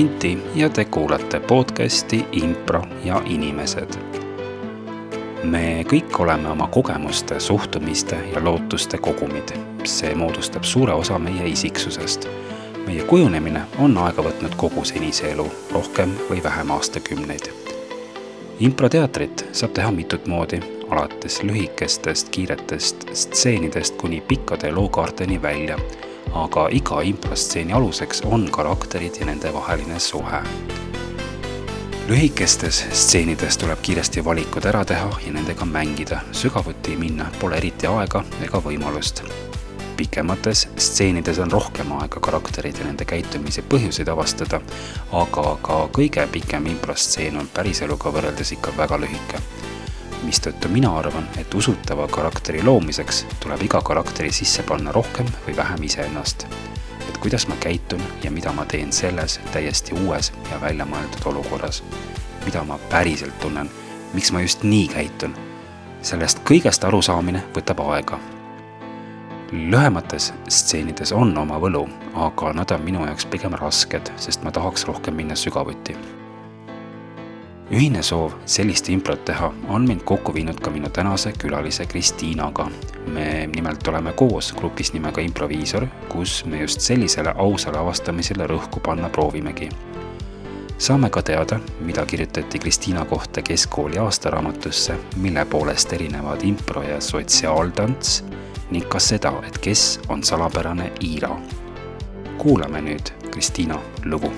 Anti ja te kuulate podcasti Impro ja inimesed. me kõik oleme oma kogemuste, suhtumiste ja lootuste kogumid. see moodustab suure osa meie isiksusest. meie kujunemine on aega võtnud kogu senise elu, rohkem või vähem aastakümneid. improteatrit saab teha mitut moodi, alates lühikestest kiiretest stseenidest kuni pikkade lookaarteni välja aga iga improstseeni aluseks on karakterid ja nende vaheline suhe. lühikestes stseenides tuleb kiiresti valikud ära teha ja nendega mängida, sügavuti minna pole eriti aega ega võimalust. pikemates stseenides on rohkem aega karakterid ja nende käitumise põhjuseid avastada, aga ka kõige pikem improstseen on päriseluga võrreldes ikka väga lühike mistõttu mina arvan, et usutava karakteri loomiseks tuleb iga karakteri sisse panna rohkem või vähem iseennast. et kuidas ma käitun ja mida ma teen selles täiesti uues ja väljamõeldud olukorras. mida ma päriselt tunnen, miks ma just nii käitun. sellest kõigest arusaamine võtab aega. lühemates stseenides on oma võlu, aga nad on minu jaoks pigem rasked, sest ma tahaks rohkem minna sügavuti ühine soov sellist improt teha on mind kokku viinud ka minu tänase külalise Kristiinaga. me nimelt oleme koos grupis nimega Improviisor, kus me just sellisele ausale avastamisele rõhku panna proovimegi. saame ka teada, mida kirjutati Kristiina kohta keskkooli aastaraamatusse, mille poolest erinevad impro ja sotsiaaltants ning ka seda, et kes on salapärane Iira. kuulame nüüd Kristiina lugu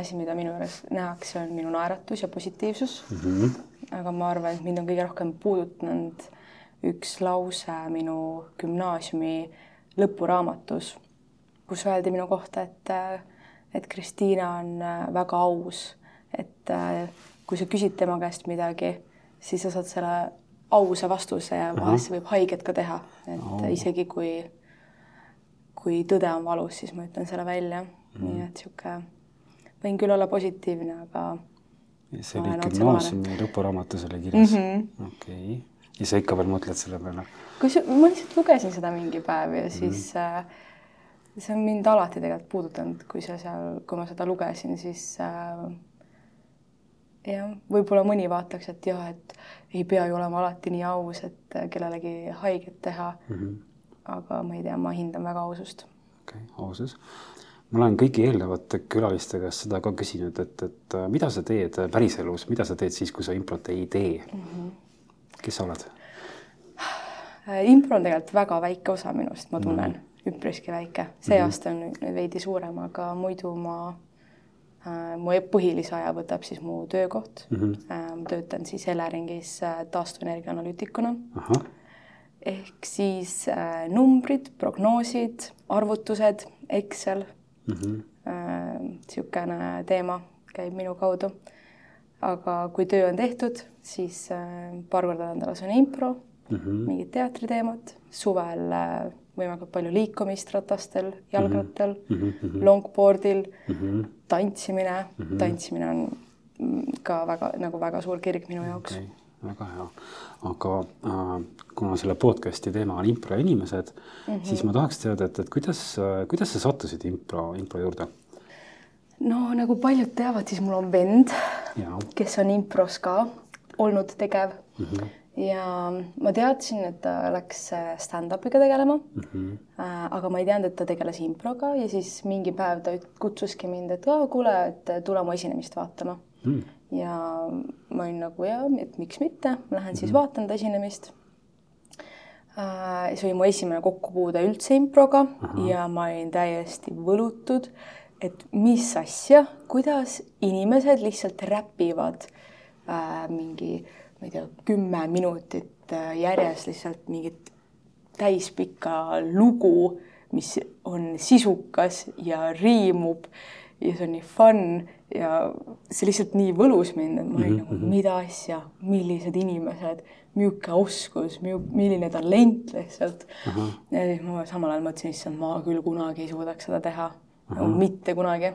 esimene asi, mida minu juures nähakse, on minu naeratus ja positiivsus mm. -hmm. aga ma arvan, et mind on kõige rohkem puudutanud üks lause minu gümnaasiumi lõpuraamatus, kus öeldi minu kohta, et, et Kristiina on väga aus, et kui sa küsid tema käest midagi, siis sa saad selle ausa vastuse ja vahest see võib haiget ka teha, et oh. isegi kui, kui tõde on valus, siis ma ütlen selle välja mm, nii et niisugune võin küll olla positiivne, aga. see oli gümnaasiumi lõpuraamatus oli kirjas mm -hmm., okei okay., ja sa ikka veel mõtled selle peale? kus ma lihtsalt lugesin seda mingi päev ja siis mm -hmm. äh, see on mind alati tegelikult puudutanud, kui sa seal, kui ma seda lugesin, siis äh, jah, võib-olla mõni vaataks, et jah, et ei pea ju olema alati nii aus, et kellelegi haiget teha mm. -hmm. aga ma ei tea, ma hindan väga ausust. okei okay,, ausus ma olen kõigi eelnevate külaliste käest seda ka küsinud, et, et äh, mida sa teed päriselus, mida sa teed siis, kui sa improt ei tee mm? -hmm. kes sa oled? Äh, impro on tegelikult väga väike osa minust, ma tunnen mm, -hmm. üpriski väike. see mm -hmm. aasta on nüüd veidi suurem, aga muidu ma äh,, mu põhilise aja võtab siis mu töökoht mm. -hmm. Äh, ma töötan siis Eleringis äh, taastuvenergia analüütikuna. ehk siis äh, numbrid, prognoosid, arvutused, Excel mm -hmm. niisugune teema käib minu kaudu. aga kui töö on tehtud, siis äh, paar korda nädalas on impro mm, -hmm. mingid teatriteemad, suvel äh, võimalikult palju liikumist ratastel, jalgrattal mm, -hmm. longboardil mm, -hmm. tantsimine mm, -hmm. tantsimine on mm, ka väga nagu väga suur kirg minu jaoks okay väga hea, aga äh, kuna selle podcast'i teema on impro ja inimesed mm, -hmm. siis ma tahaks teada, et, et kuidas äh,, kuidas sa sattusid impro, impro juurde? no nagu paljud teavad, siis mul on vend, kes on impros ka olnud tegev mm. -hmm ja ma teadsin, et ta läks äh, stand-up'iga tegelema mm. -hmm. Aga ma ei teadnud, et ta tegeles improga ja siis mingi päev ta kutsuski mind, et kuule, et tule mu esinemist vaatama mm ja ma olin nagu jaa, et miks mitte, lähen siis mhm. vaatan ta esinemist äh,. see oli mu esimene kokkupuude üldse improga Aha. ja ma olin täiesti võlutud, et mis asja, kuidas inimesed lihtsalt räpivad äh, mingi, ma ei tea, kümme minutit äh, järjest lihtsalt mingit täispikka lugu, mis on sisukas ja riimub ja see on nii fun ja see lihtsalt nii võlus mind, et ma olin Mhm, mm -hmm. nagu, mida asja, millised inimesed, milline oskus, milline talent lihtsalt. ja siis ma samal ajal mõtlesin, issand, ma küll kunagi ei suudaks seda teha, nagu mitte kunagi.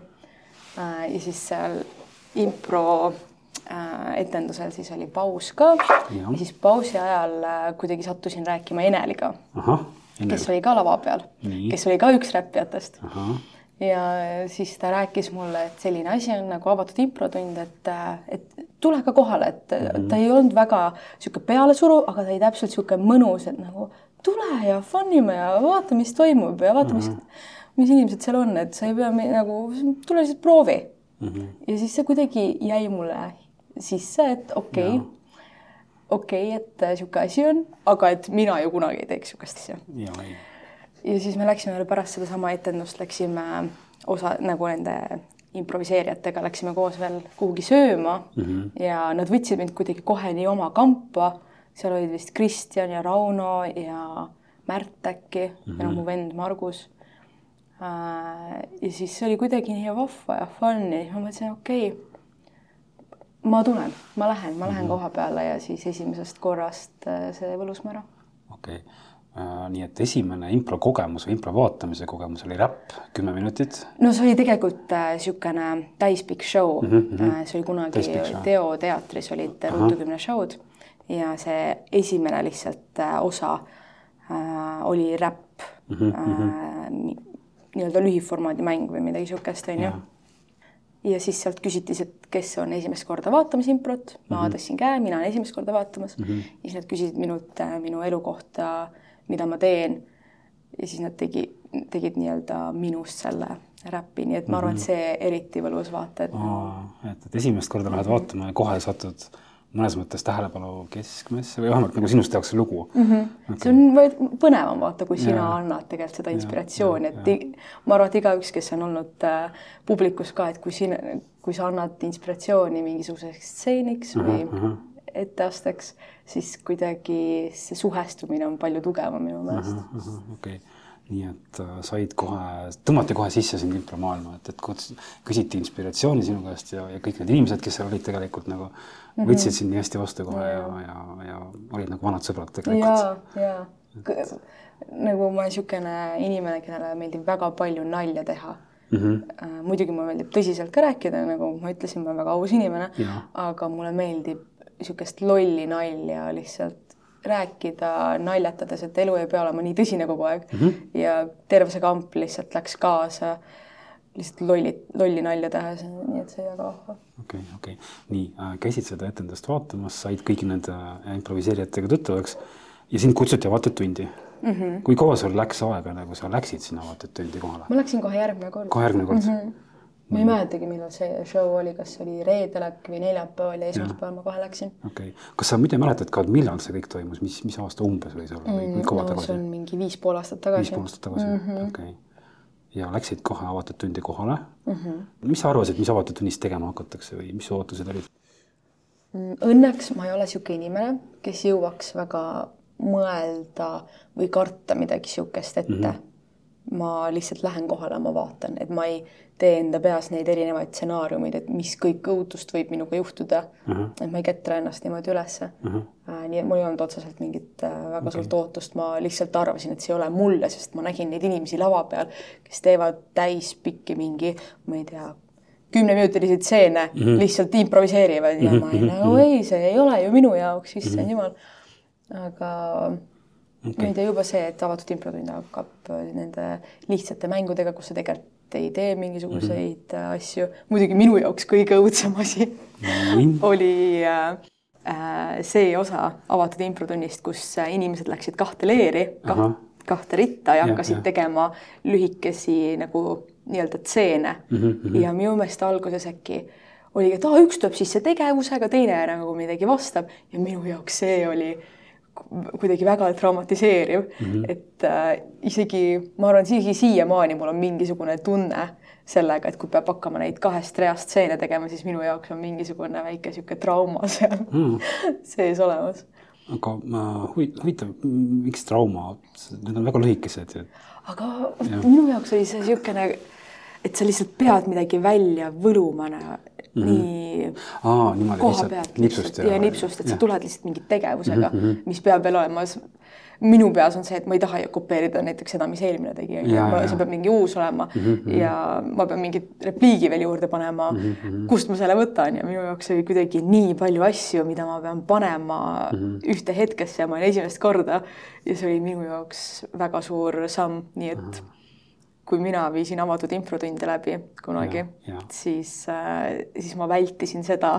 ja siis seal impro äh, etendusel siis oli paus ka Ja. ja siis pausi ajal äh, kuidagi sattusin rääkima Eneliga, ahah, kes oli ka lava peal, kes oli ka üks räppijatest ahah, ja siis ta rääkis mulle, et selline asi on nagu avatud improtund, et, et tule ka kohale, et mm -hmm. ta ei olnud väga niisugune pealesuruv, aga ta oli täpselt niisugune mõnus, et nagu tule ja fun ime ja vaata, mis toimub ja vaata, mis, mis inimesed seal on, et sa ei pea nagu, tule lihtsalt proovi mm. -hmm. ja siis see kuidagi jäi mulle sisse, et okei okay, okei okay, et niisugune asi on, aga et mina ju kunagi ei teeks niisugust asja ja siis me läksime veel pärast sedasama etendust, läksime osa nagu nende improviseerijatega läksime koos veel kuhugi sööma mm -hmm. ja nad võtsid mind kuidagi kohe nii oma kampa. seal olid vist Kristjan ja Rauno ja Märt äkki mm -hmm. ja noh, mu vend Margus. ja siis see oli kuidagi nii vahva ja fun ja siis ma mõtlesin, okei okay, ma tulen, ma lähen, ma lähen mm -hmm. koha peale ja siis esimesest korrast äh, see võlus mu ära. okei okay. Uh, nii et esimene impro kogemus või impro vaatamise kogemus oli räpp, kümme minutit. no see oli tegelikult niisugune äh, täispikk show mm. -hmm. See oli kunagi Teo teatris olid ruutukümne show'd ja see esimene lihtsalt uh, osa uh, oli räpp mm, -hmm. uh, nii-öelda lühiformaadi mäng või midagi niisugust, onju ja siis sealt küsiti, et kes on esimest korda vaatamas improt, ma mm -hmm. tõstsin käe, mina olen esimest korda vaatamas mm -hmm. ja siis nad küsisid minult minu elu kohta, mida ma teen. ja siis nad tegi, tegid nii-öelda minust selle räpi, nii et ma arvan, et see eriti võlus vaata, et et, et esimest korda lähed vaatama ja kohe satud mõnes mõttes tähelepanu keskmesse või vähemalt nagu sinust tehakse lugu mm. -hmm. Okay. see on põnevam vaata, kui sina ja. annad tegelikult seda inspiratsiooni, et ja. ma arvan, et igaüks, kes on olnud äh, publikus ka, et kui sina, kui sa annad inspiratsiooni mingisuguseks stseeniks või etteasteks, siis kuidagi see suhestumine on palju tugevam minu meelest uh. -huh. okei nii et äh, said kohe, tõmmati kohe sisse sind impromaailma, et, et küsiti inspiratsiooni sinu käest ja, ja kõik need inimesed, kes seal olid tegelikult nagu võtsid mm -hmm. sind nii hästi vastu kohe ja, ja, ja, ja olid nagu vanad sõbrad tegelikult. ja, ja nagu ma olen niisugune inimene, kellele meeldib väga palju nalja teha mm. -hmm. muidugi mulle meeldib tõsiselt ka rääkida, nagu ma ütlesin, ma olen väga aus inimene, aga mulle meeldib niisugust lolli nalja lihtsalt rääkida naljatades, et elu ei pea olema nii tõsine kogu aeg mm. -hmm. ja terve see kamp lihtsalt läks kaasa lihtsalt lolli, lolli nalja tehes, nii et see oli väga vahva. okei okay,, okei okay., nii äh, käisid seda etendust vaatamas, said kõigi nende improviseerijatega tuttavaks ja sind kutsuti avatud tundi mm. -hmm. kui kaua sul läks aega, nagu sa läksid sinna avatud tundi kohale? ma läksin kohe järgmine kord. kohe järgmine kord mm? -hmm ma ei mäletagi, millal see show oli, kas oli reedel äkki või neljapäeval ja esmaspäeval ma kohe läksin. okei okay., kas sa muide mäletad ka, millal see kõik toimus, mis, mis aasta umbes võis olla või mm, kaua no, tagasi? see on mingi viis pool aastat tagasi. viis pool aastat tagasi mm -hmm., okei okay. ja läksid kohe avatud tundi kohale mm. -hmm. mis sa arvasid, mis avatud tunnis tegema hakatakse või mis ootused olid? Õnneks ma ei ole niisugune inimene, kes jõuaks väga mõelda või karta midagi niisugust ette mm. -hmm ma lihtsalt lähen kohale, ma vaatan, et ma ei tee enda peas neid erinevaid stsenaariumeid, et mis kõik õudust võib minuga juhtuda uh. -huh. et ma ei ketra ennast niimoodi ülesse uh. -huh. Äh, nii et mul ei olnud otseselt mingit äh, väga okay. suurt ootust, ma lihtsalt arvasin, et see ei ole mulle, sest ma nägin neid inimesi lava peal, kes teevad täispikki mingi, ma ei tea, kümneminutilisi stseene mm, -hmm. lihtsalt improviseerivad ja ma olin nagu ei, see ei ole ju minu jaoks, issand mm -hmm. jumal. aga okay. nüüd ja juba see, et avatud improtund hakkab nende lihtsate mängudega, kus sa tegelikult ei tee mingisuguseid mm -hmm. asju. muidugi minu jaoks kõige õudsem asi mm -hmm. oli äh, see osa avatud improtunnist, kus inimesed läksid kahte leeri, kaht, kahte ritta ja hakkasid ja, ja. tegema lühikesi nagu nii-öelda stseene mm. -hmm. ja minu meelest alguses äkki oligi, et aa, üks tuleb sisse tegevusega, teine nagu midagi vastab ja minu jaoks see oli kuidagi väga traumatiseeriv mm, -hmm. et äh, isegi ma arvan, isegi siiamaani mul on mingisugune tunne sellega, et kui peab hakkama neid kahest reast stseene tegema, siis minu jaoks on mingisugune väike niisugune trauma seal mm sees olemas. aga huvi-, huvitav, miks trauma, need on väga lühikesed. aga ja. minu jaoks oli see niisugune et sa lihtsalt pead midagi välja võluma mm -hmm. nii Aa, niimoodi, koha lihtsalt pealt nipsust ja, ja nipsust, et sa tuled lihtsalt mingi tegevusega mm, -hmm. mis peab veel olema. minu peas on see, et ma ei taha ju kopeerida näiteks seda, mis eelmine tegi, see peab mingi uus olema mm -hmm. ja ma pean mingi repliigi veel juurde panema mm, -hmm. kust ma selle võtan ja minu jaoks oli kuidagi nii palju asju, mida ma pean panema mm -hmm. ühte hetkesse ja ma olin esimest korda ja see oli minu jaoks väga suur samm, nii et mm -hmm kui mina viisin avatud infotunde läbi kunagi Ja, ja., siis äh,, siis ma vältisin seda,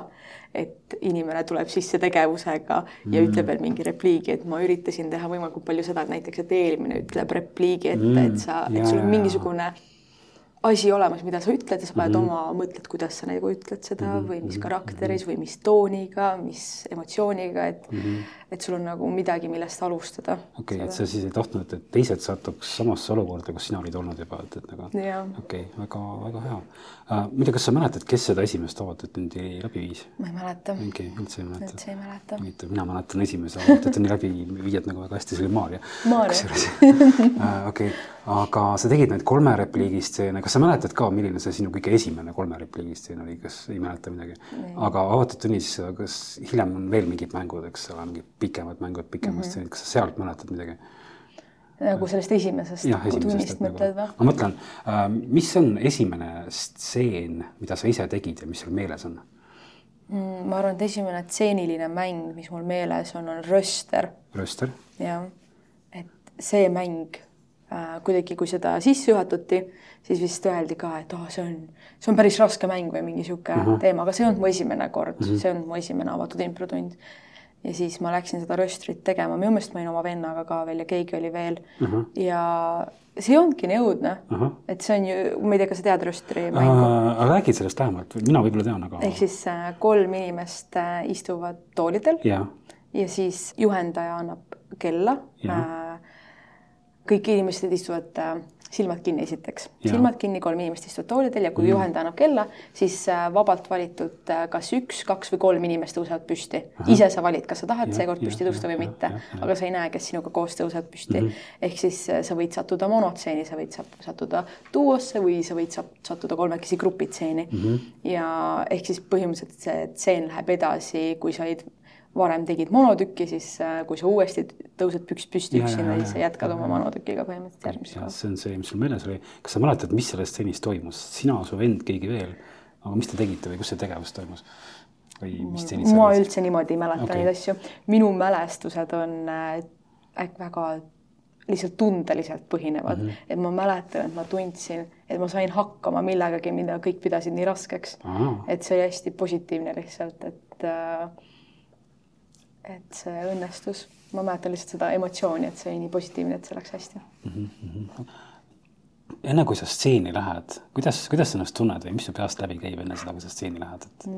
et inimene tuleb sisse tegevusega ja Mm. ütleb veel mingi repliigi, et ma üritasin teha võimalikult palju seda, et näiteks, et eelmine ütleb repliigi ette Mm. et sa, Ja, et sul ja, on ja. mingisugune asi olemas, mida sa ütled ja sa paned Mhm. mm -hmm. oma, mõtled, kuidas sa nagu ütled seda mm -hmm. või mis karakteris või mis tooniga, mis emotsiooniga, et mm, -hmm. et sul on nagu midagi, millest alustada. Mhm. okei okay,, et sa siis ei tahtnud, et teised satuks samasse olukorda, kus sina olid olnud juba, et, et nagu okei okay,, väga-väga hea uh,. muide, kas sa mäletad, kes seda esimest avatud tundi läbi viis? ma ei mäleta, mingi üldse ei mäleta? üldse ei mäleta. huvitav, mina mäletan esimese avatud tunni läbi viied nagu väga hästi, see oli Maarja. Maarja. okei, aga sa tegid neid kolme repliigi stseene, kas sa mäletad ka, milline see sinu kõige esimene kolme repliigi stseen oli, kas ei mäleta midagi? aga avatud tunnis, kas hiljem on veel mingid mängud, eks ole, mingid pikemad mängud, pikemad mm -hmm. stseenid, kas sa sealt mäletad midagi? nagu sellest esimesest esimesest, tunnist nagu mõtled või?, ma mõtlen, mis on esimene stseen, mida sa ise tegid ja mis sul meeles on? Mm, ma arvan, et esimene stseeniline mäng, mis mul meeles on, on Röster, Rööster, jah. et see mäng äh, kuidagi, kui seda sisse juhatati, siis vist öeldi ka, et oh, see on, see on päris raske mäng või mingi niisugune uh -huh. teema, aga see ei olnud mu esimene kord uh, -huh. see on mu esimene avatud improtund. ja siis ma läksin seda röstrit tegema, minu meelest ma olin oma vennaga ka veel ja keegi oli veel uh. -huh. ja see ei olnudki nii õudne uh, -huh. et see on ju, ma ei tea, kas sa tead röstri mängu uh,? aga räägid sellest lähemalt, mina võib-olla tean, aga. ehk siis äh, kolm inimest äh, istuvad toolidel jah, ja siis juhendaja annab kella. Jah. Kõik inimesed istuvad äh, silmad kinni esiteks, silmad kinni, kolm inimest istuvad toolidel ja kui mm. juhendaja annab kella, siis äh, vabalt valitud äh, kas üks, kaks või kolm inimest tõusevad püsti. ise sa valid, kas sa tahad seekord püsti tõusta või mitte aga sa ei näe, kes sinuga koos tõusevad püsti mm. -hmm. ehk siis sa võid sattuda monotseeni, sa võid sat- sattuda duosse või sa võid sat- sattuda kolmekesi grupitseeni mm. -hmm. ja ehk siis põhimõtteliselt see tseen läheb edasi, kui sa olid varem tegid monotükki, siis äh, kui sa uuesti tõused püks püsti üksinda, siis sa jätkad oma monotükiga põhimõtteliselt järgmises ja kohas. see on see, mis sul meeles oli. kas sa mäletad, mis selles stseenis toimus, sina, su vend, keegi veel, aga mis te tegite või kus see tegevus toimus? või mis stseenid ma üldse niimoodi ei mäleta okay. neid asju. minu mälestused on äh, äkki väga lihtsalt tundeliselt põhinevad mm, -hmm. et ma mäletan, et ma tundsin, et ma sain hakkama millegagi, mida kõik pidasid nii raskeks. Et see oli hästi positiivne lihtsalt, et äh, et see õnnestus, ma mäletan lihtsalt seda emotsiooni, et see oli nii positiivne, et see läks hästi. enne kui sa stseeni lähed, kuidas, kuidas sa ennast tunned või mis su peast läbi käib enne seda, kui sa stseeni lähed, et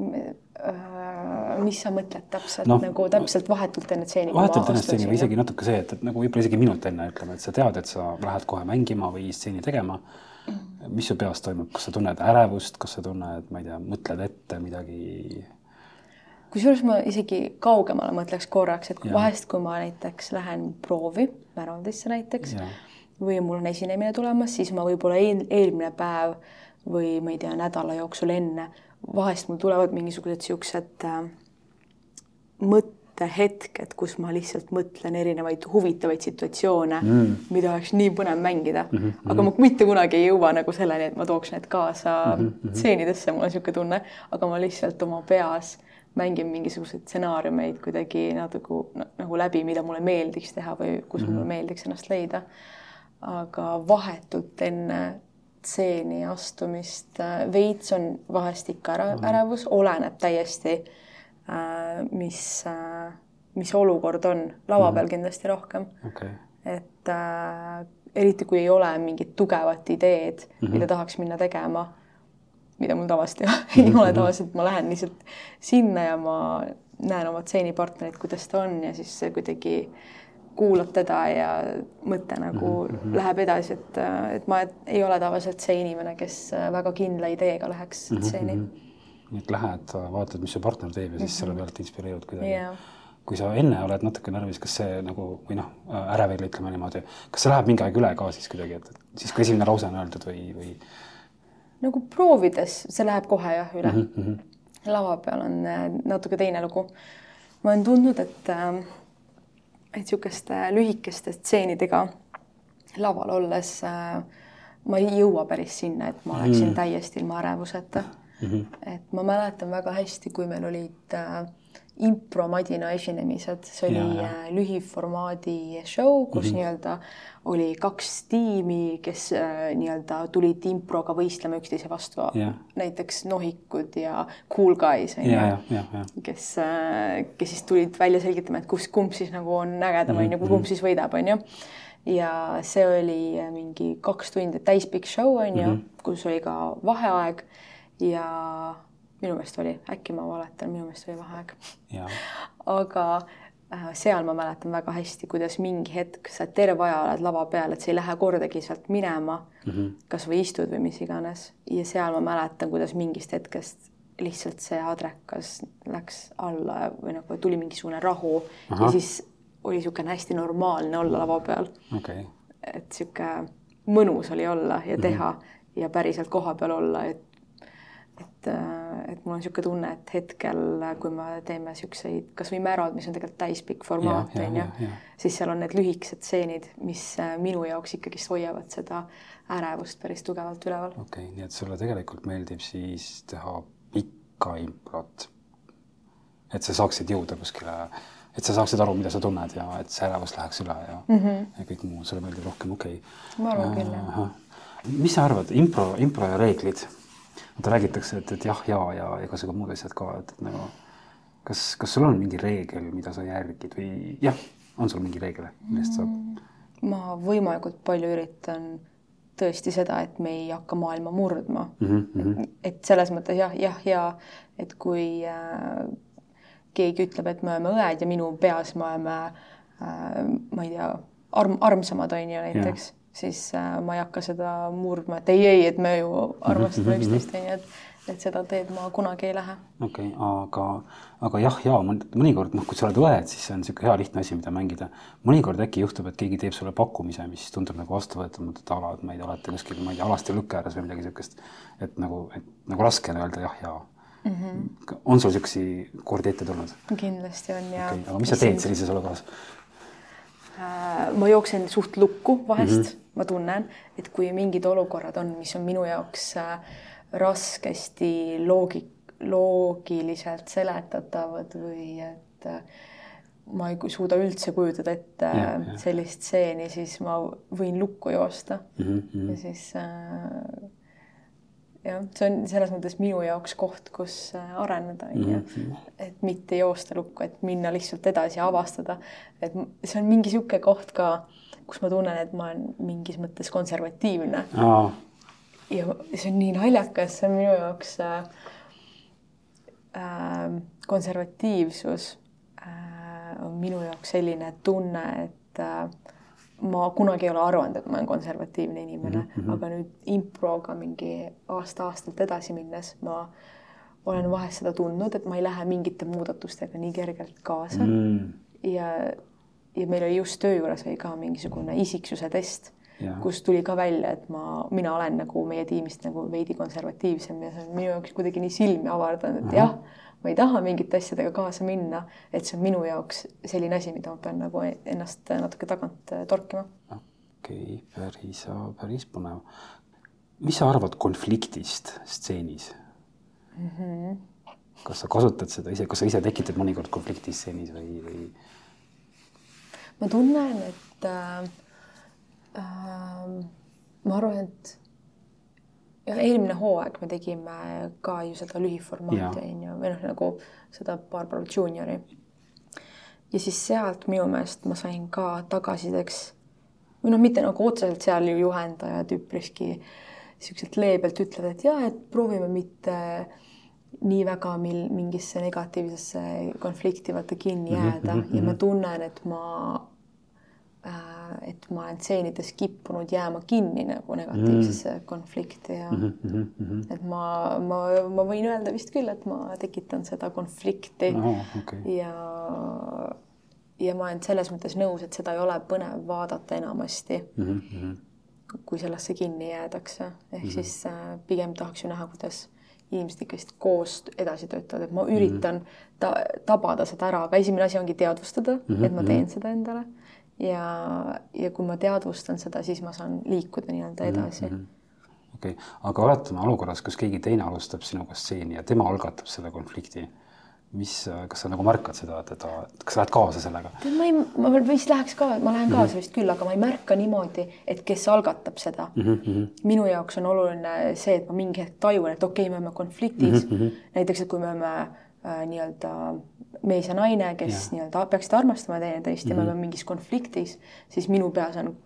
Äh, mis sa mõtled täpselt no, nagu täpselt vahetult enne stseeni? vahetult enne stseeni või isegi natuke see, et, et nagu võib-olla isegi minut enne ütleme, et sa tead, et sa lähed kohe mängima või stseeni tegema. mis su peas toimub, kas sa tunned ärevust, kas sa tunned, ma ei tea, mõtled ette midagi? Kusjuures ma isegi kaugemale mõtleks korraks, et kui vahest, kui ma näiteks lähen proovi Pärandisse näiteks Jah. või mul on esinemine tulemas, siis ma võib-olla eel, eelmine päev või ma ei tea, nädala jooksul enne, vahest mul tulevad mingisugused siuksed äh, mõttehetked, kus ma lihtsalt mõtlen erinevaid huvitavaid situatsioone mm., mida oleks nii põnev mängida mm, -hmm. aga ma mitte kunagi ei jõua nagu selleni, et ma tooks need kaasa mm -hmm. stseenidesse, mul on niisugune tunne, aga ma lihtsalt oma peas mängin mingisuguseid stsenaariumeid kuidagi natuke nagu läbi, mida mulle meeldiks teha või kus mm -hmm. mulle meeldiks ennast leida. aga vahetult enne stseeni astumist äh, veits on vahest ikka ära, ärevus, oleneb täiesti, mis, mis olukord on, lava peal kindlasti rohkem okay., et äh, eriti kui ei ole mingit tugevat ideed mm, Mhm. -hmm. mida tahaks minna tegema, mida mul tavaliselt ei, ei ole, tavaliselt ma lähen lihtsalt sinna ja ma näen oma stseenipartnerit, kuidas ta on ja siis see kuidagi kuulab teda ja mõte nagu mm -hmm. läheb edasi, et, et ma ei ole tavaliselt see inimene, kes väga kindla ideega läheks Mhm, stseeni mm. nii et lähed, vaatad, mis su partner teeb ja siis selle pealt inspireerud kuidagi Jaa. kui sa enne oled natuke närvis, kas see nagu või noh, ärevil ütleme niimoodi, kas see läheb mingi aeg üle ka siis kuidagi, et siis kui esimene lause on öeldud või, või? Nagu proovides, see läheb kohe jah üle mm. Mhm, lava peal on äh, natuke teine lugu. ma olen tundnud, et, äh, et niisuguste lühikeste stseenidega laval olles äh, ma ei jõua päris sinna, et ma oleksin mm. täiesti ilma ärevuseta mm. -hmm. et ma mäletan väga hästi, kui meil olid äh, impromadina esinemised, see oli ja, ja. lühiformaadi show, kus mm -hmm. nii-öelda oli kaks tiimi, kes äh, nii-öelda tulid improga võistlema üksteise vastu näiteks Nohikud ja Cool Guys on ju, kes äh,, kes siis tulid välja selgitama, et kus, kumb siis nagu on ägedam on mm -hmm. ju, kumb siis võidab, on ju ja see oli mingi kaks tundi täispikk show on ju mm, -hmm. kus oli ka vaheaeg ja minu meelest oli, äkki ma valetan, minu meelest oli vaheaeg. aga äh, seal ma mäletan väga hästi, kuidas mingi hetk sa terve aja oled lava peal, et sa ei lähe kordagi sealt minema mm, -hmm. kasvõi istud või mis iganes ja seal ma mäletan, kuidas mingist hetkest lihtsalt see adrekas läks alla või nagu tuli mingisugune rahu Aha. ja siis oli niisugune hästi normaalne olla lava peal okay.. et niisugune mõnus oli olla ja teha mm -hmm. ja päriselt koha peal olla, et et, et mul on niisugune tunne, et hetkel, kui me teeme niisuguseid kasvõi Märod, mis on tegelikult täispikk formaat, on ju, siis seal on need lühikesed stseenid, mis minu jaoks ikkagist hoiavad seda ärevust päris tugevalt üleval. okei okay,, nii et sulle tegelikult meeldib siis teha pikka improt. et sa saaksid jõuda kuskile et sa saaksid aru, mida sa tunned ja et see ärevus läheks üle ja mm, -hmm. ja kõik muu sulle meeldib rohkem, okei okay.. ma arvan küll, jah. mis sa arvad, impro, impro ja reeglid? Vaata räägitakse, et, et jah, ja, ja igasugu muud asjad ka, et, et nagu kas, kas sul on mingi reegel, mida sa järgid või jah, on sul mingi reegel, millest saab? Mm, ma võimalikult palju üritan tõesti seda, et me ei hakka maailma murdma mm. -hmm. et, et selles mõttes jah, jah, ja et kui äh, keegi ütleb, et me oleme õed ja minu peas me oleme äh,, ma ei tea, arm, armsamad on ju näiteks, siis äh, ma ei hakka seda murdma, et ei, ei, et me ju armastame üksteist on ju, et et seda teed ma kunagi ei lähe. okei okay,, aga, aga jah, ja mõnikord noh, kui sa oled õed, siis see on niisugune hea lihtne asi, mida mängida. mõnikord äkki juhtub, et keegi teeb sulle pakkumise, mis tundub nagu vastuvõetamatu, et ala, et ma ei tea, olete kuskil, ma ei tea, alasti lükke ääres või midagi niisugust. et nagu, et nagu raske on öelda jah ja mm. -hmm. on sul niisuguseid kordi ette tulnud? kindlasti on ja okay,. aga mis sa teed sellises olukorras? Äh, ma jooksen suht lukku vahest mm, -hmm. ma tunnen, et kui mingid olukorrad on, mis on minu jaoks äh, raskesti loogi-, loogiliselt seletatavad või et äh, ma ei suuda üldse kujutada ette ja, ja. sellist stseeni, siis ma võin lukku joosta mm. -hmm. ja siis äh, jah, see on selles mõttes minu jaoks koht, kus äh, areneda, on ju. Mhm. et mitte joosta lukku, et minna lihtsalt edasi ja avastada. et see on mingi niisugune koht ka, kus ma tunnen, et ma olen mingis mõttes konservatiivne. ja see on nii naljakas, see on minu jaoks äh, äh, konservatiivsus äh, on minu jaoks selline tunne, et äh, ma kunagi ei ole arvanud, et ma olen konservatiivne inimene mm, -hmm. aga nüüd improga mingi aasta-aastalt edasi minnes ma olen vahest seda tundnud, et ma ei lähe mingite muudatustega nii kergelt kaasa mm. ja, ja meil oli just töö juures oli ka mingisugune isiksuse test, kus tuli ka välja, et ma, mina olen nagu meie tiimist nagu veidi konservatiivsem ja see on minu jaoks kuidagi nii silmi avardanud, et jah ma ei taha mingite asjadega kaasa minna, et see on minu jaoks selline asi, mida ma pean nagu ennast natuke tagant äh, torkima. okei okay,, päris, päris põnev. mis sa arvad konfliktist stseenis mm? -hmm. kas sa kasutad seda ise, kas sa ise tekitad mõnikord konflikti stseenis või, või? ma tunnen, et äh, äh, ma arvan, et eelmine hooaeg me tegime ka ju seda lühiformaati on ju, või noh, nagu seda Barbara Juniori. ja siis sealt minu meelest ma sain ka tagasisideks või noh, mitte nagu otseselt seal ju juhendajad üpriski niisuguselt leebelt ütlevad, et jaa, et proovime mitte nii väga mil mingisse negatiivsesse konflikti vaata kinni mhm, jääda mm -hmm. ja ma tunnen, et ma et ma olen stseenides kippunud jääma kinni nagu negatiivsesse mm. konflikti ja mm -hmm. et ma, ma, ma võin öelda vist küll, et ma tekitan seda konflikti no, okay. ja ja ma olen selles mõttes nõus, et seda ei ole põnev vaadata enamasti mm, -hmm. kui sellesse kinni jäädakse, ehk mm -hmm. siis äh, pigem tahaks ju näha, kuidas inimesed ikkagist koos edasi töötavad, et ma üritan mm -hmm. ta tabada seda ära, aga esimene asi ongi teadvustada mm, -hmm. et ma teen seda endale ja, ja kui ma teadvustan seda, siis ma saan liikuda nii-öelda edasi mm. -hmm okei okay., aga oletame olukorras, kus keegi teine alustab sinuga stseeni ja tema algatab selle konflikti mis, kas sa nagu märkad seda, et ta, kas sa lähed kaasa sellega? ma ei, ma vist läheks ka, ma lähen kaasa mm -hmm. vist küll, aga ma ei märka niimoodi, et kes algatab seda mm. -hmm. minu jaoks on oluline see, et ma mingi hetk tajun, et okei okay,, me oleme konfliktis mm. -hmm. näiteks, et kui me oleme äh, nii-öelda mees ja naine, kes nii-öelda peaksid armastama teineteist mm -hmm. ja me mhm. oleme mingis konfliktis, siis minu peas on,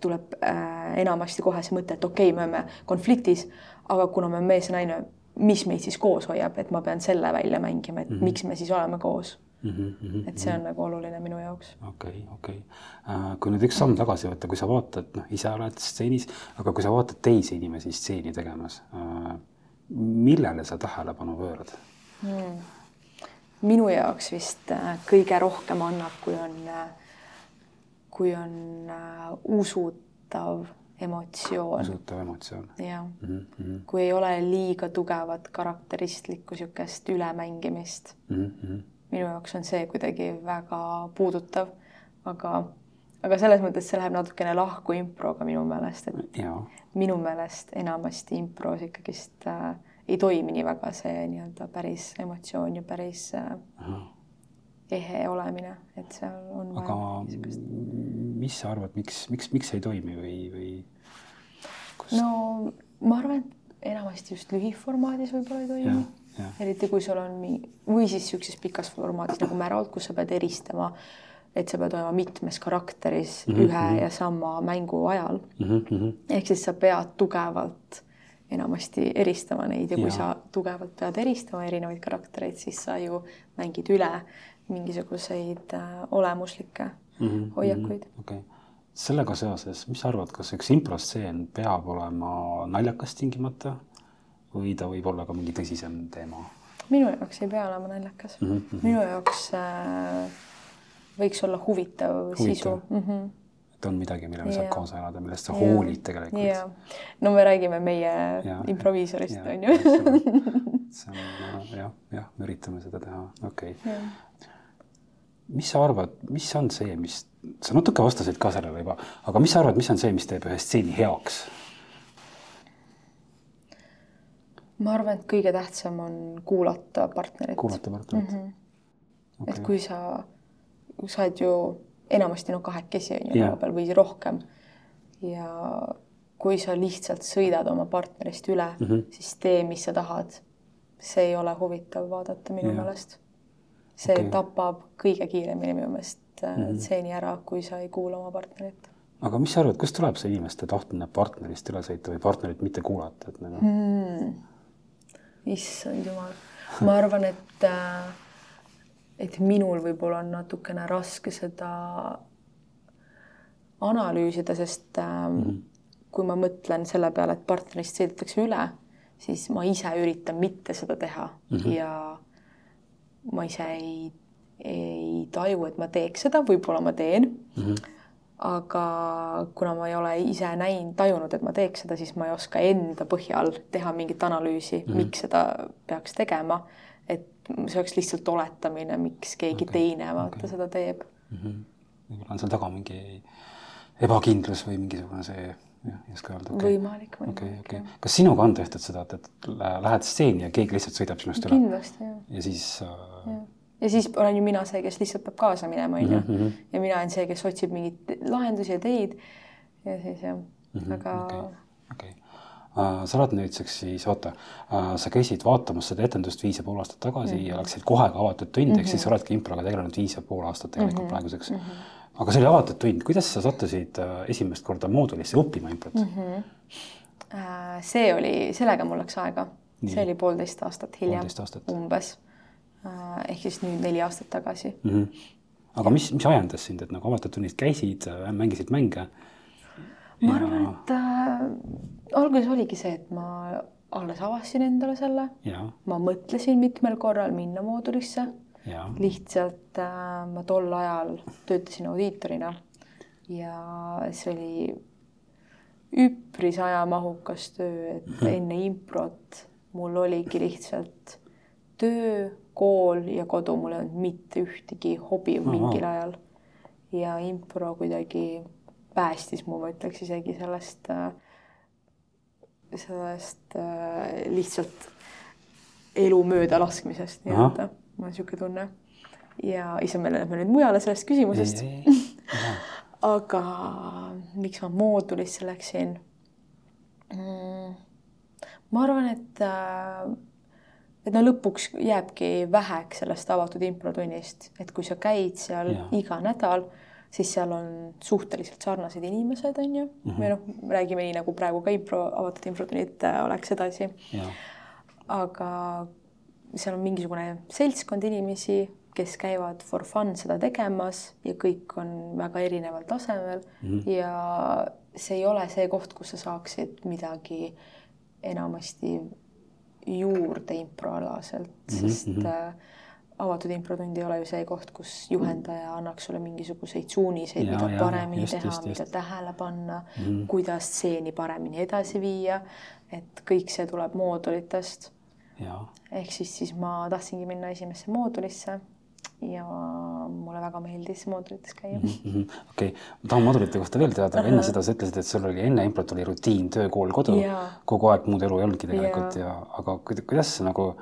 tuleb äh, enamasti kohe see mõte, et okei okay,, me oleme konfliktis, aga kuna me oleme mees ja naine mis meid siis koos hoiab, et ma pean selle välja mängima, et mm -hmm. miks me siis oleme koos mm. -hmm. et see on nagu oluline minu jaoks. okei okay,, okei okay. uh,. kui nüüd üks samm tagasi võtta, kui sa vaatad, noh, ise oled stseenis, aga kui sa vaatad teisi inimesi stseeni tegemas uh,, millele sa tähelepanu pöörad hmm.? Minu jaoks vist uh, kõige rohkem annab, kui on uh,, kui on uh, usutav emotsioon. usutav emotsioon. jah mm -hmm., kui ei ole liiga tugevat karakteristlikku niisugust ülemängimist mm. -hmm. minu jaoks on see kuidagi väga puudutav, aga, aga selles mõttes see läheb natukene lahku improga minu meelest, et ja. minu meelest enamasti impros ikkagist äh, ei toimi nii väga see nii-öelda päris emotsioon ja päris äh, ehe olemine, et seal on aga mis sa arvad, miks, miks, miks ei toimi või, või kus? no ma arvan, et enamasti just lühiformaadis võib-olla ei toimi. eriti kui sul on mingi või siis niisuguses pikas formaadis nagu Märold, kus sa pead eristama, et sa pead olema mitmes karakteris mm -hmm. ühe mhm. ja sama mängu ajal mm. -hmm. ehk siis sa pead tugevalt enamasti eristama neid ja kui ja. sa tugevalt pead eristama erinevaid karaktereid, siis sa ju mängid üle mingisuguseid äh, olemuslikke mm -hmm. hoiakuid. okei okay sellega seoses, mis sa arvad, kas üks improstseen peab olema naljakas tingimata või ta võib olla ka mingi tõsisem teema? minu jaoks ei pea olema naljakas mm. -hmm. minu jaoks äh, võiks olla huvitav, huvitav. sisu mm. -hmm. Et on midagi, millele yeah. saab kaasa elada, millest sa yeah. hoolid tegelikult yeah.. no me räägime meie yeah. improviisorist on ju see on jah, jah, me üritame seda teha, okei okay. yeah mis sa arvad, mis on see, mis, sa natuke vastasid ka sellele juba, aga mis sa arvad, mis on see, mis teeb ühe stseeni heaks? ma arvan, et kõige tähtsam on kuulata partnerit. kuulata partnerit mm. -hmm. Okay. et kui sa, sa oled ju enamasti noh, kahekesi on ju yeah. peal või rohkem ja kui sa lihtsalt sõidad oma partnerist üle mm, -hmm. siis tee, mis sa tahad. see ei ole huvitav vaadata minu yeah. meelest see okay. tapab kõige kiiremini minu meelest mm -hmm. stseeni ära, kui sa ei kuula oma partnerit. aga mis sa arvad, kust tuleb see inimeste tahtmine partnerist üle sõita või partnerit mitte kuulata, et nagu hmm.? issand jumal, ma arvan, et äh, et minul võib-olla on natukene raske seda analüüsida, sest mm kui ma mõtlen selle peale, et partnerist sõidetakse üle, siis ma ise üritan mitte seda teha mm -hmm. ja ma ise ei, ei taju, et ma teeks seda, võib-olla ma teen mm. -hmm. aga kuna ma ei ole ise näinud, tajunud, et ma teeks seda, siis ma ei oska enda põhjal teha mingit analüüsi mm, -hmm. miks seda peaks tegema. et see oleks lihtsalt oletamine, miks keegi okay. teine vaata okay. seda teeb mm. -hmm. võib-olla on seal taga mingi ebakindlus või mingisugune see jah, ei oska öelda okay.. võimalik, võimalik. okei okay,, okei okay.. kas sinuga on tehtud seda, et, et lähed stseeni ja keegi lihtsalt sõidab sinust üle? kindlasti, jah. ja siis äh.... ja siis olen ju mina see, kes lihtsalt peab kaasa minema, onju. Mhm. ja mina olen see, kes otsib mingeid lahendusi ja teid. ja siis jah mm, -hmm. aga. okei okay. Uh, sa oled nüüdseks siis, oota uh,, sa käisid vaatamas seda etendust viis ja pool aastat tagasi mm -hmm. ja läksid kohe ka avatud tund mm, -hmm. ehk siis sa oledki improga tegelenud viis ja pool aastat tegelikult mm -hmm. praeguseks mm. -hmm aga see oli avatud tund, kuidas sa sattusid äh, esimest korda moodulisse õppima improt mm? -hmm. see oli, sellega mul läks aega, see oli poolteist aastat hiljem, umbes. Äh, ehk siis nüüd neli aastat tagasi mm. -hmm. aga mis, mis ajendas sind, et nagu avatud tunnis käisid, mängisid mänge? Ma arvan, et äh, alguses oligi see, et ma alles avastasin endale selle. ma mõtlesin mitmel korral minna moodulisse. lihtsalt äh, ma tol ajal töötasin audiitorina ja see oli üpris ajamahukas töö, et mhm. enne improt mul oligi lihtsalt töö, kool ja kodu, mul ei olnud mitte ühtegi hobi no, mingil ajal. ja impro kuidagi päästis mu, ma ütleks isegi sellest, äh, sellest äh, lihtsalt elu mööda laskmisest nii-öelda, mul on niisugune tunne. ja issand, me läheme nüüd mujale sellest küsimusest. aga miks ma moodulisse läksin mm,? ma arvan, et äh, et no lõpuks jääbki väheks sellest avatud improtunnist, et kui sa käid seal ja. iga nädal, siis seal on suhteliselt sarnased inimesed, on ju mm, -hmm. või noh, räägime nii nagu praegu ka impro, avatud improtunnid äh, oleks edasi. aga seal on mingisugune seltskond inimesi, kes käivad for fun seda tegemas ja kõik on väga erineval tasemel mm -hmm. ja see ei ole see koht, kus sa saaksid midagi enamasti juurde improalaselt mm, -hmm. sest mhm. äh, avatud improtund ei ole ju see koht, kus juhendaja annaks sulle mingisuguseid suuniseid, mida ja, paremini just, teha, mida tähele panna mm, kuidas stseeni paremini edasi viia. et kõik see tuleb moodulitest. ehk siis, siis ma tahtsingi minna esimesse moodulisse ja mulle väga meeldis moodulites käia. Mm -hmm.. okei. Ma tahan moodulite kohta veel teada, aga enne seda sa ütlesid, et sul oli enne improt oli rutiin, töö, kool, kodu, kogu aeg muud elu ei olnudki tegelikult ja, ja aga kuidas sa nagu,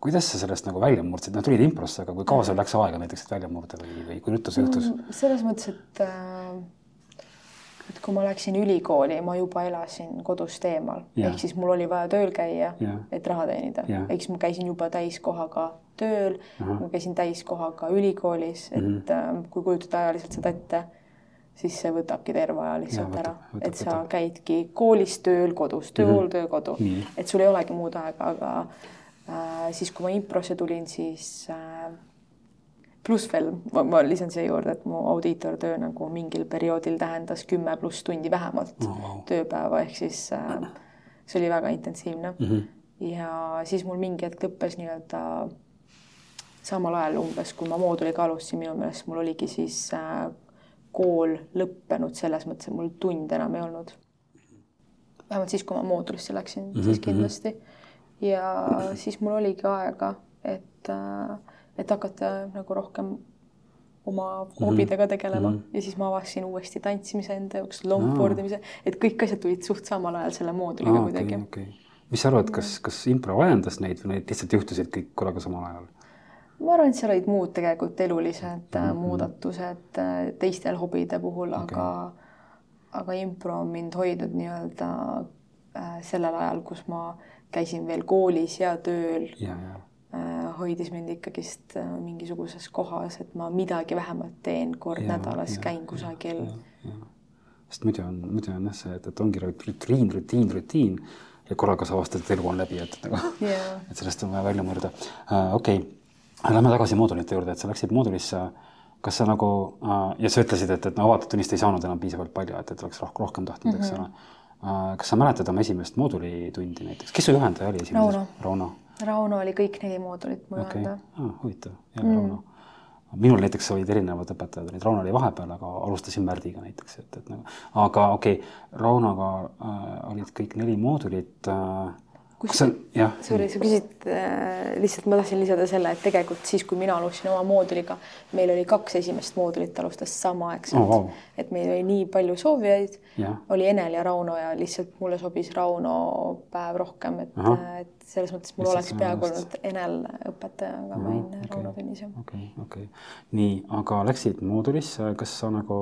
kuidas sa sellest nagu välja murdsid, noh, tulid improsse, aga kui kaua sul läks aega näiteks, et välja murda või, või kui ruttu see juhtus? Mm, selles mõttes, et äh, et kui ma läksin ülikooli, ma juba elasin kodust eemal, ehk siis mul oli vaja tööl käia, et raha teenida, ehk siis ma käisin juba täiskohaga tööl, ma käisin täiskohaga ülikoolis, et mm -hmm. kui kujutada ajaliselt seda ette, siis see võtabki terve aja lihtsalt ja, ära, et sa võtab. käidki koolis, tööl, kodus, tööl mm, -hmm. töö, kodu, et sul ei olegi muud aega, aga äh, siis, kui ma improsse tulin, siis äh, pluss veel, ma lisan siia juurde, et mu audiitortöö nagu mingil perioodil tähendas kümme pluss tundi vähemalt oh, wow. tööpäeva, ehk siis äh, see oli väga intensiivne mm. -hmm. ja siis mul mingi hetk lõppes nii-öelda samal ajal umbes, kui ma mooduliga alustasin, minu meelest mul oligi siis äh, kool lõppenud selles mõttes, et mul tunde enam ei olnud. vähemalt siis, kui ma moodulisse läksin mm, -hmm. siis mhm. kindlasti. Ja siis mul oligi aega, et, äh, et hakata nagu rohkem oma mm -hmm. hobidega tegelema mm -hmm. ja siis ma avastasin uuesti tantsimise enda jaoks, longboard imise, et kõik asjad tulid suht samal ajal selle mooduliga ah, kuidagi okay,. Okay. mis sa arvad, kas, kas impro ajendas neid või need lihtsalt juhtusid kõik korraga samal ajal? ma arvan, et seal olid muud tegelikult elulised mm -hmm. muudatused äh, teistel hobide puhul okay., aga, aga impro on mind hoidnud nii-öelda äh, sellel ajal, kus ma käisin veel koolis ja tööl ja,. Ja. Äh, hoidis mind ikkagist äh, mingisuguses kohas, et ma midagi vähemalt teen kord ja, nädalas, käin kusagil. sest muidu on, muidu on jah see, et, et ongi rutiin, rutiin, rutiin ja korraga sa avastad, et elu on läbi, et nagu, et sellest on vaja välja murda uh,. okei okay Lähme tagasi moodulite juurde, et sa läksid moodulisse, kas sa nagu äh, ja sa ütlesid, et, et no avatud tunnist ei saanud enam piisavalt palju, et, et oleks rohkem tahtnud mm, -hmm. eks mhm. ole äh,. Kas sa mäletad oma esimest moodulitundi näiteks, kes su juhendaja oli esimeses? Rauno, Rauno.. Rauno oli kõik neli moodulit mu okay. juhendaja ah,. huvitav, jälle mm. Rauno minul näiteks olid erinevad õpetajad, olid Rauno oli vahepeal, aga alustasin Märdiga näiteks, et, et nagu, aga okei okay,, Raunoga äh, olid kõik neli moodulit äh, kus sa, sorry, sa küsid äh,, lihtsalt ma tahtsin lisada selle, et tegelikult siis, kui mina alustasin oma mooduliga, meil oli kaks esimest moodulit alustas samaaegselt oh,. Wow. et meil oli nii palju soovijaid, oli Enel ja Rauno ja lihtsalt mulle sobis Rauno päev rohkem, et, et selles mõttes mul lihtsalt oleks peaaegu olnud Enel õpetaja, aga ma olin okay. Rauno tunnis jah. okei okay,, okei okay., nii, aga läksid moodulisse, kas sa nagu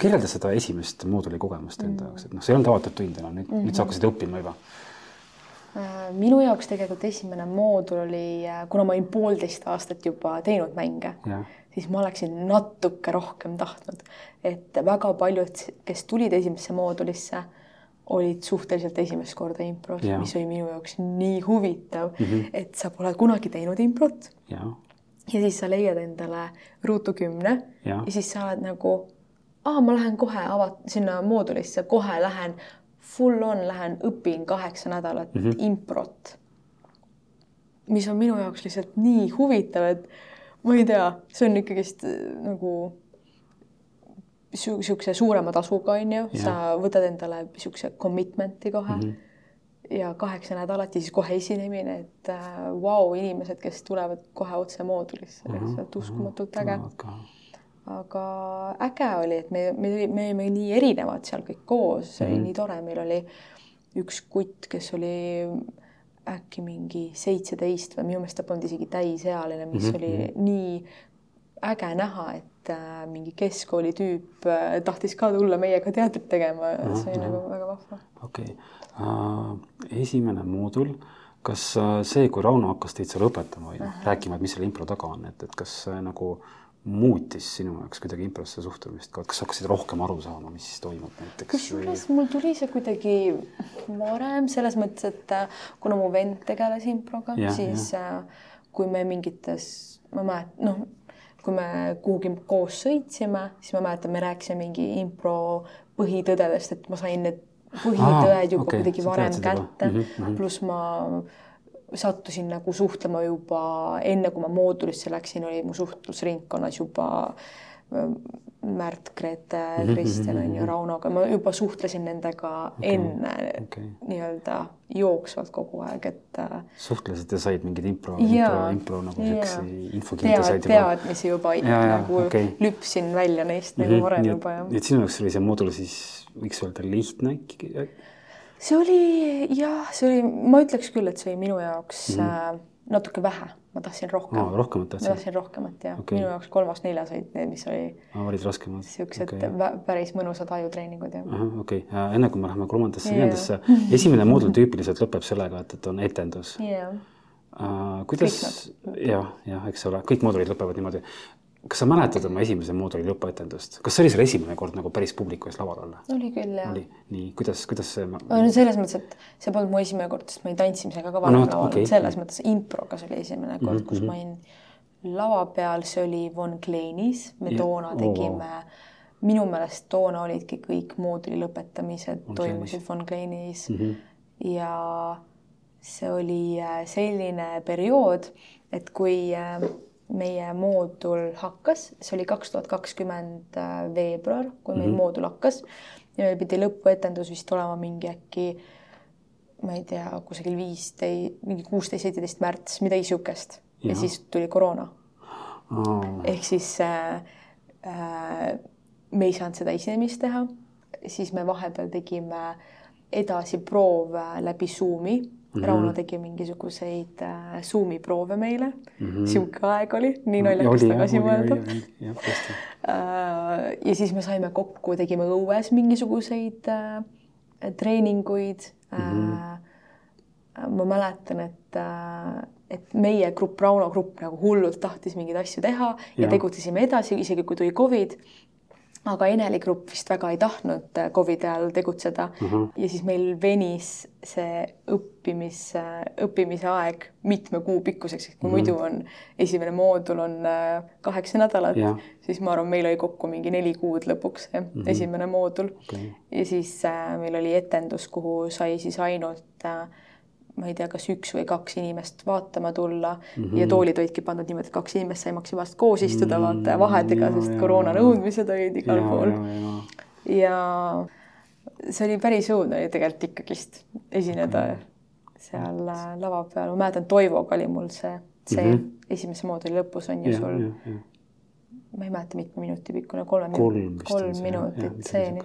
kirjelda seda esimest mooduli kogemust enda mm. jaoks, et noh, see ei olnud avatud tund enam, nüüd mm, -hmm. nüüd sa hakkasid õppima juba Äh, minu jaoks tegelikult esimene moodul oli, äh, kuna ma olin poolteist aastat juba teinud mänge, siis ma oleksin natuke rohkem tahtnud, et väga paljud, kes tulid esimesse moodulisse, olid suhteliselt esimest korda impros, mis oli minu jaoks nii huvitav mm, -hmm. et sa pole kunagi teinud improt. ja siis sa leiad endale ruutu kümne ja, ja siis sa oled nagu, aa, ma lähen kohe avat-, sinna moodulisse, kohe lähen full on, lähen õpin kaheksa nädalat mm -hmm. improt. mis on minu jaoks lihtsalt nii huvitav, et ma ei tea, see on ikkagist äh, nagu niisuguse suurema tasuga, on ju, sa võtad endale niisuguse commitment'i kohe mm. -hmm ja kaheksa nädalat ja siis kohe esinemine, et äh, vau äh, wow,, inimesed, kes tulevad kohe otse moodulisse uh, -huh, lihtsalt uskumatult äge. Aga äge oli, et me, me, me olime nii erinevad seal kõik koos, see oli mm -hmm. nii tore, meil oli üks kutt, kes oli äkki mingi seitseteist või minu meelest ta polnud isegi täisealine, mis mm -hmm. oli mhm. nii äge näha, et äh, mingi keskkooli tüüp äh, tahtis ka tulla meiega teatrit tegema, see oli nagu väga vahva. okei okay Äh, esimene moodul, kas äh, see, kui Rauno hakkas teid seal õpetama või noh, rääkima, et mis selle impro taga on, et, et kas see nagu muutis sinu jaoks kuidagi improsse suhtumist ka, kas hakkasid rohkem aru saama, mis toimub näiteks? kusjuures mul tuli see kuidagi varem selles mõttes, et äh, kuna mu vend tegeles improga, siis ja. kui me mingites, ma mäletan, noh, kui me kuhugi koos sõitsime, siis ma mäletan, me rääkisime mingi impro põhitõdedest, et ma sain need põhitõed juba okay, kuidagi varem kätte mm, -hmm. pluss ma sattusin nagu suhtlema juba enne, kui ma moodulisse läksin, oli mu suhtlusringkonnas juba Märt, Grete, mhm, Kristjan on ju, mhm. Raunoga, ma juba suhtlesin nendega okay. enne okay. nii-öelda jooksvalt kogu aeg, et. Äh, suhtlesid ja said mingeid impro, impro, impro nagu siukse infokilde said juba. teadmisi juba ja, nagu okay. lüpsin välja neist mm -hmm. nagu mhm, varem juba. nii et sinu jaoks oli see moodul siis võiks öelda lihtne äkki? See oli jah, see oli, ma ütleks küll, et see oli minu jaoks mm -hmm. natuke vähe ma tahtsin rohkem oh,. rohkemat tahtsid? ma tahtsin rohkemat jah okay., minu jaoks kolmas-neljas olid need, mis oli oh,. olid raskemad? siuksed okay. päris mõnusad ajutreeningud jah. okei okay., enne kui me läheme kolmandasse yeah., neljandasse, esimene moodul tüüpiliselt lõpeb sellega, et, et on etendus yeah.. Uh, kuidas, jah, jah, eks ole, kõik moodulid lõpevad niimoodi kas sa mäletad oma esimese mooduli lõpuetendust, kas see oli sul esimene kord nagu päris publiku ees laval olla? oli küll, jah. oli, nii, kuidas, kuidas see no selles mõttes, et see polnud mu esimene kord, sest ma olin tantsimisega ka varem no, laval okay., selles mõttes improga see oli esimene kord mm, -hmm. kus mhm. ma olin lava peal, see oli Von Kleinis, me ja, toona tegime oh,, minu meelest toona olidki kõik mooduli lõpetamised Von toimusid Von Kleinis mm -hmm. ja see oli äh, selline periood, et kui äh, meie moodul hakkas, see oli kaks tuhat kakskümmend äh, veebruar, kui meil mm -hmm. moodul hakkas. Ja meil pidi lõpuetendus vist olema mingi äkki ma ei tea, kusagil viisteist, mingi kuusteist, seitseteist märts, midagi niisugust ja. ja siis tuli koroona. Oh.. ehk siis äh, äh, me ei saanud seda esinemist teha, siis me vahepeal tegime edasi proove läbi Zoomi Mm -hmm. Rauno tegi mingisuguseid äh, Zoomi proove meile mm. -hmm. sihuke aeg oli, nii naljakas tagasi mõelda. Äh, ja siis me saime kokku, tegime õues mingisuguseid äh, treeninguid mm. -hmm. Äh, ma mäletan, et äh, et meie grupp, Rauno grupp nagu hullult tahtis mingeid asju teha ja, ja tegutsesime edasi, isegi kui tuli Covid aga Eneli grupp vist väga ei tahtnud äh, Covidi ajal tegutseda mhm. -huh. ja siis meil venis see õppimis, õppimise aeg mitme kuu pikkuseks, et kui mhm. -huh. muidu on esimene moodul on äh, kaheksa nädalat, siis ma arvan, meil oli kokku mingi neli kuud lõpuks mhm. -huh. esimene moodul okay. ja siis äh, meil oli etendus, kuhu sai siis ainult äh, ma ei tea, kas üks või kaks inimest vaatama tulla mm -hmm. ja toolid olidki pandud niimoodi, et kaks inimest sai maksimaalselt koos istuda mm, -hmm. vaata ja vahedega, sest koroona nõudmised olid igal ja, pool. ja, ja see oli päris õudne oli tegelikult ikkagist esineda okay. seal äh, lava peal, ma mäletan, Toivoga oli mul see, see mm -hmm. esimese mooduli lõpus on ju ja, sul, ma ei mäleta, mitme minuti pikkune, kolme kolm, kolm minutit stseeni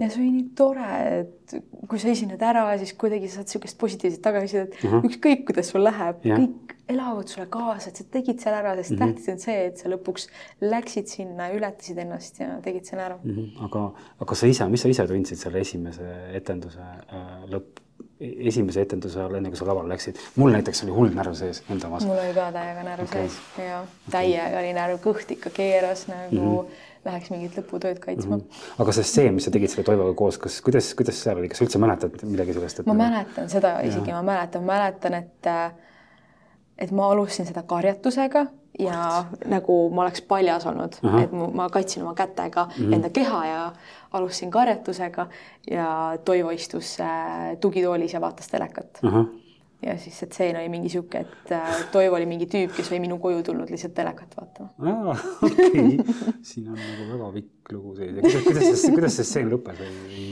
ja see oli nii tore, et kui sa esined ära, siis kuidagi saad niisugust positiivset tagasisidet uh, -huh. ükskõik kuidas sul läheb, kõik elavad sulle kaasa, et sa tegid selle ära, sest mhm. -huh. tähtis on see, et sa lõpuks läksid sinna, ületasid ennast ja tegid selle ära uh. -huh. aga, aga sa ise, mis sa ise tundsid selle esimese etenduse äh, lõpp, esimese etenduse ajal, enne kui sa lavale läksid? mul näiteks oli hull närv sees enda omas. mul oli ka täiega närv okay. sees ja täiega oli närv, kõht ikka keeras nagu uh mhm. Läheks mingit lõputööd kaitsma mm. -hmm. aga see stseen, mis sa tegid selle Toivoga koos, kas, kuidas, kuidas seal oli, kas sa üldse mäletad midagi sellest? ma mäletan seda isegi, ma mäletan, mäletan, et et ma alustasin seda karjatusega ja nagu ma oleks paljas olnud, et ma kaitsin oma kätega mm -hmm. enda keha ja alustasin karjatusega ja Toivo istus äh, tugitoolis ja vaatas telekat ja siis see tseen oli mingi sihuke, et äh, Toivo oli mingi tüüp, kes oli minu koju tulnud lihtsalt telekat vaatama. okei okay., siin on nagu väga pikk lugu sees ja kuidas, kuidas see, kuidas see stseen lõppes või,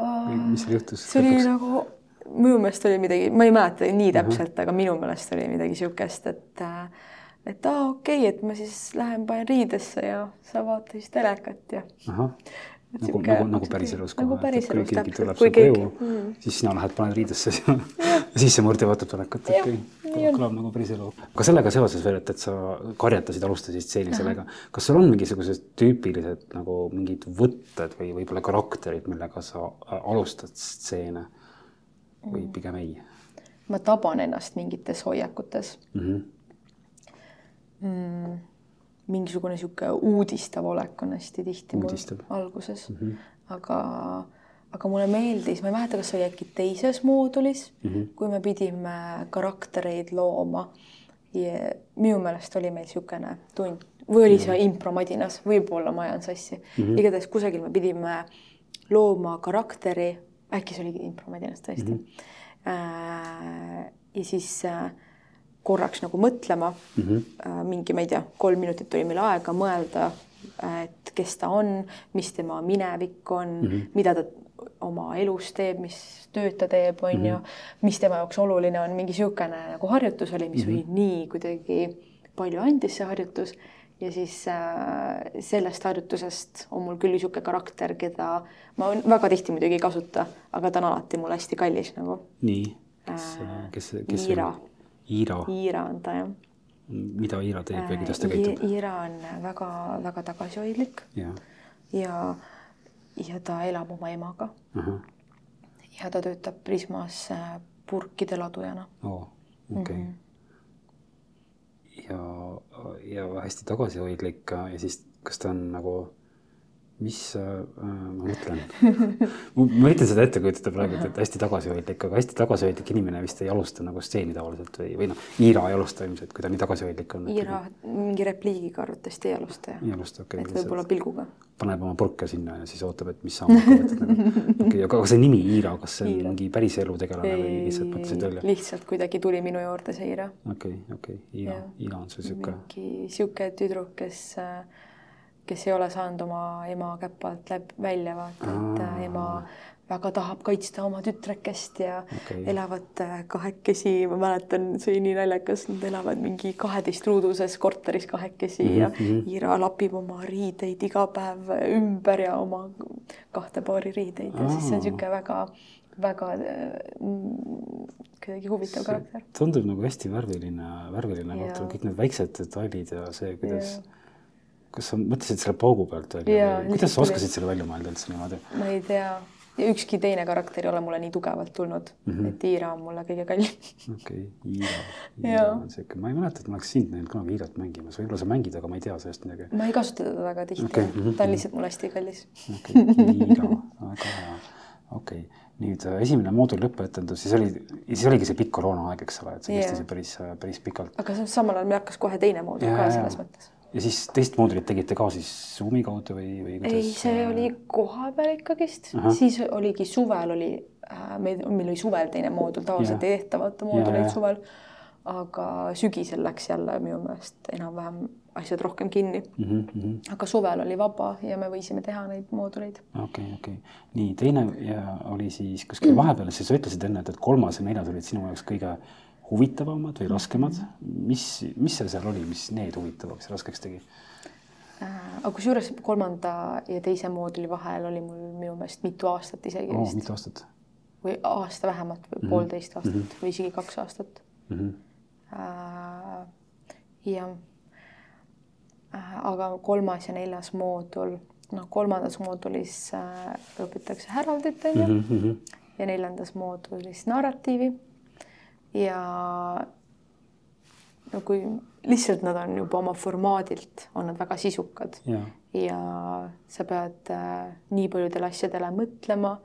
või mis seal juhtus? see oli lõpuks? nagu, minu meelest oli midagi, ma ei mäleta nii täpselt uh, -huh. aga minu meelest oli midagi sihukest, et äh, et aa, okei okay,, et ma siis lähen panen riidesse ja sa vaata siis telekat ja. Nagu, nagu, nagu päriselus nagu päriselus täpselt, tuleb su koju mm., siis sina lähed, paned riidesse ja siis see murd vaatab telekat, okei okay. kõlab nagu päriselu. aga sellega seoses veel, et, et sa karjatasid, alustasid stseeni sellega, kas sul on mingisugused tüüpilised nagu mingid võtted või võib-olla karakterid, millega sa äh, alustad stseene või mm. pigem ei? ma taban ennast mingites hoiakutes mm. -hmm mm, mingisugune niisugune uudistav olek on hästi tihti uudistav. mul alguses mm, -hmm. aga, aga mulle meeldis, ma ei mäleta, kas see oli äkki teises moodulis mm, -hmm. kui me pidime karaktereid looma. minu meelest oli meil niisugune tund või oli see impromadinas, võib-olla ma ajan sassi mm -hmm., igatahes kusagil me pidime looma karakteri, äkki see oligi impromadinas tõesti mm. -hmm. ja siis äh, korraks nagu mõtlema mm. -hmm. mingi, ma ei tea, kolm minutit oli meil aega mõelda, et kes ta on, mis tema minevik on mm, -hmm. mida ta oma elus teeb, mis tööd ta teeb, on ju, mhm. mis tema jaoks oluline on, mingi niisugune nagu harjutus oli, mis mm -hmm. oli nii kuidagi palju andis see harjutus ja siis äh, sellest harjutusest on mul küll niisugune karakter, keda ma väga tihti muidugi ei kasuta, aga ta on alati mul hästi kallis nagu. nii, kes äh,, kes, kes Iira Iira. Iira on ta jah. mida Iira teeb või kuidas ta äh, käitub? Iira on väga-väga tagasihoidlik ja, ja, ja ta elab oma emaga uh. -huh. ja ta töötab Prismas äh, purkide ladujana oh,. okei okay. mm. -hmm ja, ja hästi tagasihoidlik ja siis, kas ta on nagu mis äh, ma mõtlen ma üritan seda ette kujutada praegu, et hästi tagasihoidlik, aga hästi tagasihoidlik inimene vist ei alusta nagu stseeni tavaliselt või, või noh, Iira ei alusta ilmselt, kui ta nii tagasihoidlik on. Iira mingi repliigiga arvatavasti ei alusta. ei alusta, okei okay,. et võib-olla pilguga. paneb oma purke sinna ja siis ootab, et mis saama hakkab, et nagu okei okay,, aga see nimi Iira, kas see on mingi päris elutegelane või lihtsalt mõtlesid välja? lihtsalt kuidagi tuli minu juurde see Iira. okei okay,, okei okay., Iira, Iira on see sihuke. mingi sihuke tüdruk, kes äh, kes ei ole saanud oma ema käpa alt läbi välja vaata, et äh, ema väga tahab kaitsta oma tütrekest ja okay. elavad äh, kahekesi, ma mäletan, see oli nii naljakas, nad elavad mingi kaheteistruuduses korteris kahekesi mm -hmm. ja mhm. Ira lapib oma riideid iga päev ümber ja oma kahte paari riideid ja siis see on niisugune väga väga mm, kuidagi huvitav karakter. tundub nagu hästi värviline, värviline kõik need väiksed detailid ja see, kuidas ja kas sa mõtlesid selle paugu pealt välja või kuidas sa oskasid selle välja mõelda üldse niimoodi? ma ei tea ja ükski teine karakter ei ole mulle nii tugevalt tulnud mm, -hmm. et Iira on mulle kõige kallim. okei okay,, Iira, Iira on siuke, ma ei mäleta, et ma oleks sind näinud kunagi Iirat mängimas, võib-olla sa mängid, aga ma ei tea sellest midagi. ma ei kasuta teda väga tihti okay., mm -hmm. ta on lihtsalt mulle hästi kallis. okei okay,, Iira, väga hea, okei okay. nüüd äh, esimene moodul lõpuetendus, siis oli, siis oligi see pikk koroonaaeg, eks ole, et see kestis yeah. päris, päris pikalt. aga samal ajal meil hakkas kohe teine moodul ja, ka selles mõttes ja siis teist moodulit tegite ka siis Zoomi kaudu või, või kuidas? ei, see oli kohapeal ikkagist, siis oligi suvel oli äh,, meil, meil oli suvel teine moodul, tavaliselt ei tehta vaata mooduleid suvel. aga sügisel läks jälle minu meelest enam-vähem asjad rohkem kinni mm. -hmm. aga suvel oli vaba ja me võisime teha neid mooduleid. okei okay,, okei okay., nii teine ja oli siis kuskil vahepeal, siis sa ütlesid enne, et kolmas ja neljas olid sinu jaoks kõige huvitavamad või raskemad, mis, mis seal seal oli, mis need huvitavaks ja raskeks tegi? Äh, aga kusjuures kolmanda ja teise mooduli vahel oli mul minu meelest mitu aastat isegi oh, vist. mitu aastat? või aasta vähemalt või mm -hmm. poolteist aastat mm -hmm. või isegi kaks aastat mm. -hmm. Äh, ja äh, aga kolmas ja neljas moodul, noh, kolmandas moodulis õpitakse Heraldit onju mm -hmm. ja neljandas moodulis narratiivi ja no kui lihtsalt nad on juba oma formaadilt, on nad väga sisukad ja, ja sa pead äh, nii paljudele asjadele mõtlema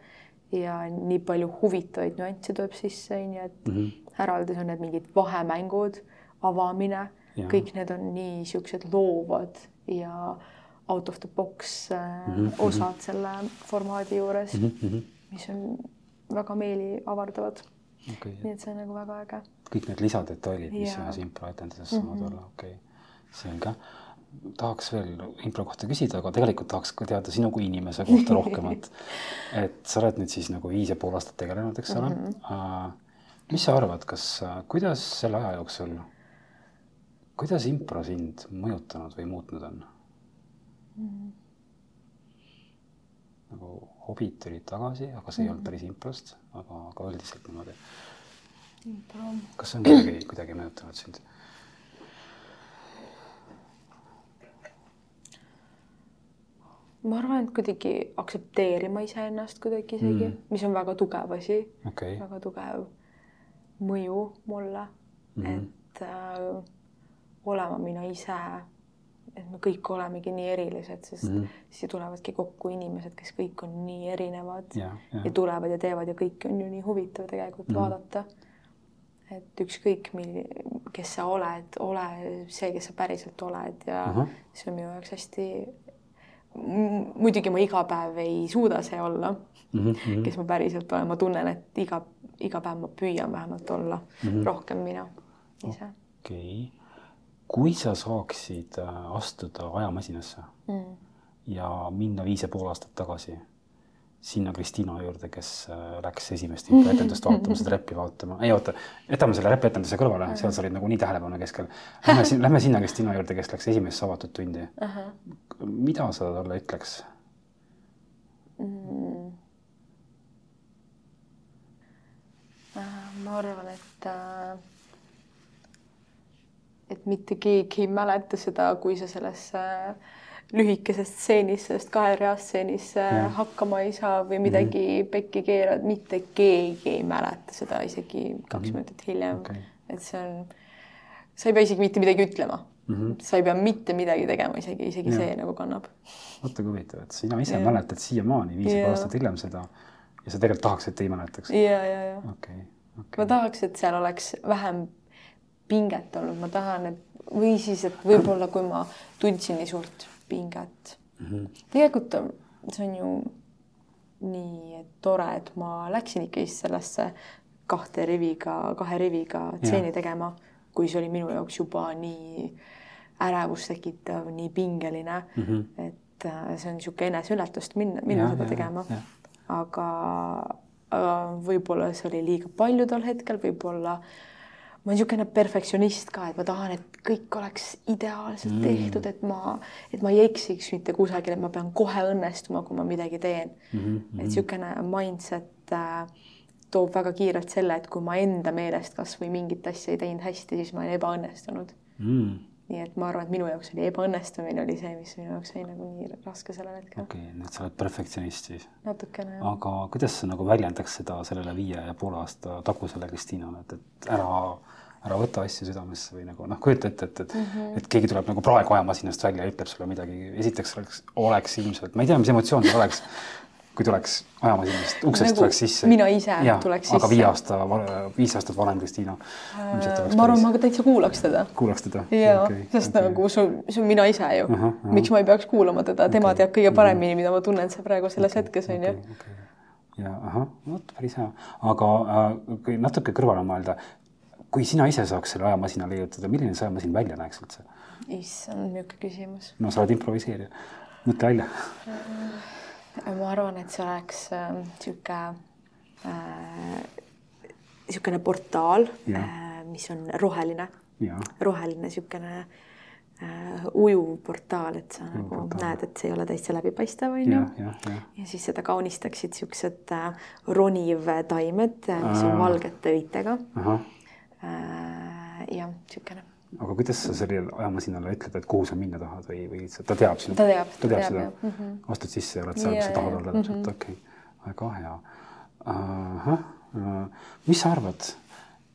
ja nii palju huvitavaid nüansse tuleb sisse, onju, et mm -hmm. Heraldis on need mingid vahemängud, avamine, kõik need on nii niisugused loovad ja out of the box mm -hmm. osad selle formaadi juures mm, -hmm. mis on väga meeli avardavad okay.. nii et see on nagu väga äge. kõik need lisadetailid, mis ühes improetenduses saavad mm -hmm. olla, okei okay., selge tahaks veel impro kohta küsida, aga tegelikult tahaks ka teada sinu kui inimese kohta rohkemat. et sa oled nüüd siis nagu viis ja pool aastat tegelenud, eks ole mm. -hmm. mis sa arvad, kas, kuidas selle aja jooksul, kuidas impro sind mõjutanud või muutnud on mm? -hmm. nagu hobid tulid tagasi, aga see mm -hmm. ei olnud mhm. päris improst, aga, aga üldiselt niimoodi. kas see on kuidagi, kuidagi mõjutanud sind? ma arvan, et kuidagi aktsepteerima iseennast kuidagi isegi mm., mis on väga tugev asi okay., väga tugev mõju mulle mm, -hmm. et äh, olema mina ise, me kõik olemegi nii erilised, sest mm -hmm. siis tulevadki kokku inimesed, kes kõik on nii erinevad ja, ja. ja tulevad ja teevad ja kõik on ju nii huvitav tegelikult mm -hmm. vaadata. et ükskõik, kes sa oled, ole see, kes sa päriselt oled ja mm -hmm. see on minu jaoks hästi muidugi ma iga päev ei suuda see olla mm, -hmm. kes ma päriselt olen, ma tunnen, et iga, iga päev ma püüan vähemalt olla mm -hmm. rohkem mina ise. okei okay., kui sa saaksid äh, astuda ajamasinasse mm. ja minna viis ja pool aastat tagasi sinna Kristiina juurde, kes äh, läks esimest etendust vaatama, seda räppi vaatama, ei oota, jätame selle räpietenduse kõrvale, seal sa olid nagunii tähelepanu keskel. Lähme lähme sinna Kristiina juurde, kes läks esimest avatud tundi uh. -huh. mida sa talle ütleks mm.? ma arvan, et äh, et mitte keegi ei mäleta seda, kui sa sellesse äh, lühikesest stseenist, sellest kahereast stseenist hakkama ei saa või midagi mm -hmm. pekki keerad, mitte keegi ei mäleta seda isegi kaks mm -hmm. minutit hiljem okay.. et see on, sa ei pea isegi mitte midagi ütlema mm. -hmm. sa ei pea mitte midagi tegema, isegi, isegi ja. see nagu kannab. vaata kui huvitav, et sina ise ja. mäletad siiamaani viis aastat hiljem seda ja sa tegelikult tahaks, et ei mäletaks. ja, ja, ja. okei okay. okay., ma tahaks, et seal oleks vähem pinget olnud, ma tahan, et või siis, et võib-olla kui ma tundsin nii suurt pinget mm. -hmm. tegelikult see on ju nii tore, et ma läksin ikkagi sellesse kahte riviga, kahe riviga tseeni tegema, kui see oli minu jaoks juba nii ärevust tekitav, nii pingeline mm, -hmm. et äh, see on niisugune eneseületust minna, minna ja, seda ja, tegema. aga, aga võib-olla see oli liiga palju tol hetkel, võib-olla äh, ma olen niisugune perfektsionist ka, et ma tahan, et kõik oleks ideaalselt mm. tehtud, et ma, et ma ei eksiks mitte kusagil, et ma pean kohe õnnestuma, kui ma midagi teen mm. -hmm. et niisugune mindset äh, toob väga kiirelt selle, et kui ma enda meelest kasvõi mingit asja ei teinud hästi, siis ma olen ebaõnnestunud mm. nii et ma arvan, et minu jaoks oli ebaõnnestumine oli see, mis minu jaoks oli nagu nii raske sellel hetkel. okei okay,, et sa oled perfektsionist siis? natukene. aga kuidas sa nagu väljendaks seda sellele viie ja poole aasta tagusele Kristiinale, et, et ära ära võta asju südamesse või nagu noh, kujuta ette, et, et mm, -hmm. et keegi tuleb nagu praegu ajamasinast välja ja ütleb sulle midagi, esiteks oleks, oleks ilmselt, ma ei tea, mis emotsioon tal oleks, kui tuleks ajamasinast, uksest nagu tuleks sisse. mina ise ja, tuleks sisse. aga viie aasta, viis aastat vanem Kristiina. ma arvan, ma ka täitsa kuulaks teda. kuulaks teda? jaa okay,, sest okay. nagu see on, see on mina ise ju uh. -huh, uh -huh. miks ma ei peaks kuulama teda, tema okay. teab kõige mhm. paremini uh, -huh. mida ma tunnen see praegu selles okay, hetkes on okay, ju okay ja ahah, vot päris hea, aga äh, natuke kõrvale mõelda, kui sina ise saaks selle ajamasina leiutada, milline see ajamasin välja näeks üldse? issand, niisugune küsimus. no sa oled improviseerija, mõtle välja. ma arvan, et see oleks niisugune äh, niisugune äh, portaal, äh, mis on roheline, roheline niisugune äh, ujuv portaal, et sa nagu portaal. näed, et see ei ole täitsa läbipaistev, onju. ja siis seda kaunistaksid siuksed äh, roniv taimed, mis on valgete õitega Äh, jah, niisugune. aga kuidas sa sellele ajamasinale ütled, et kuhu sa minna tahad või, või lihtsalt ta teab sinu? ta teab, ta teab seda mm, -hmm. astud sisse ja oled seal, kus sa tahad olla täpselt -hmm., okei väga hea. äh, mis sa arvad,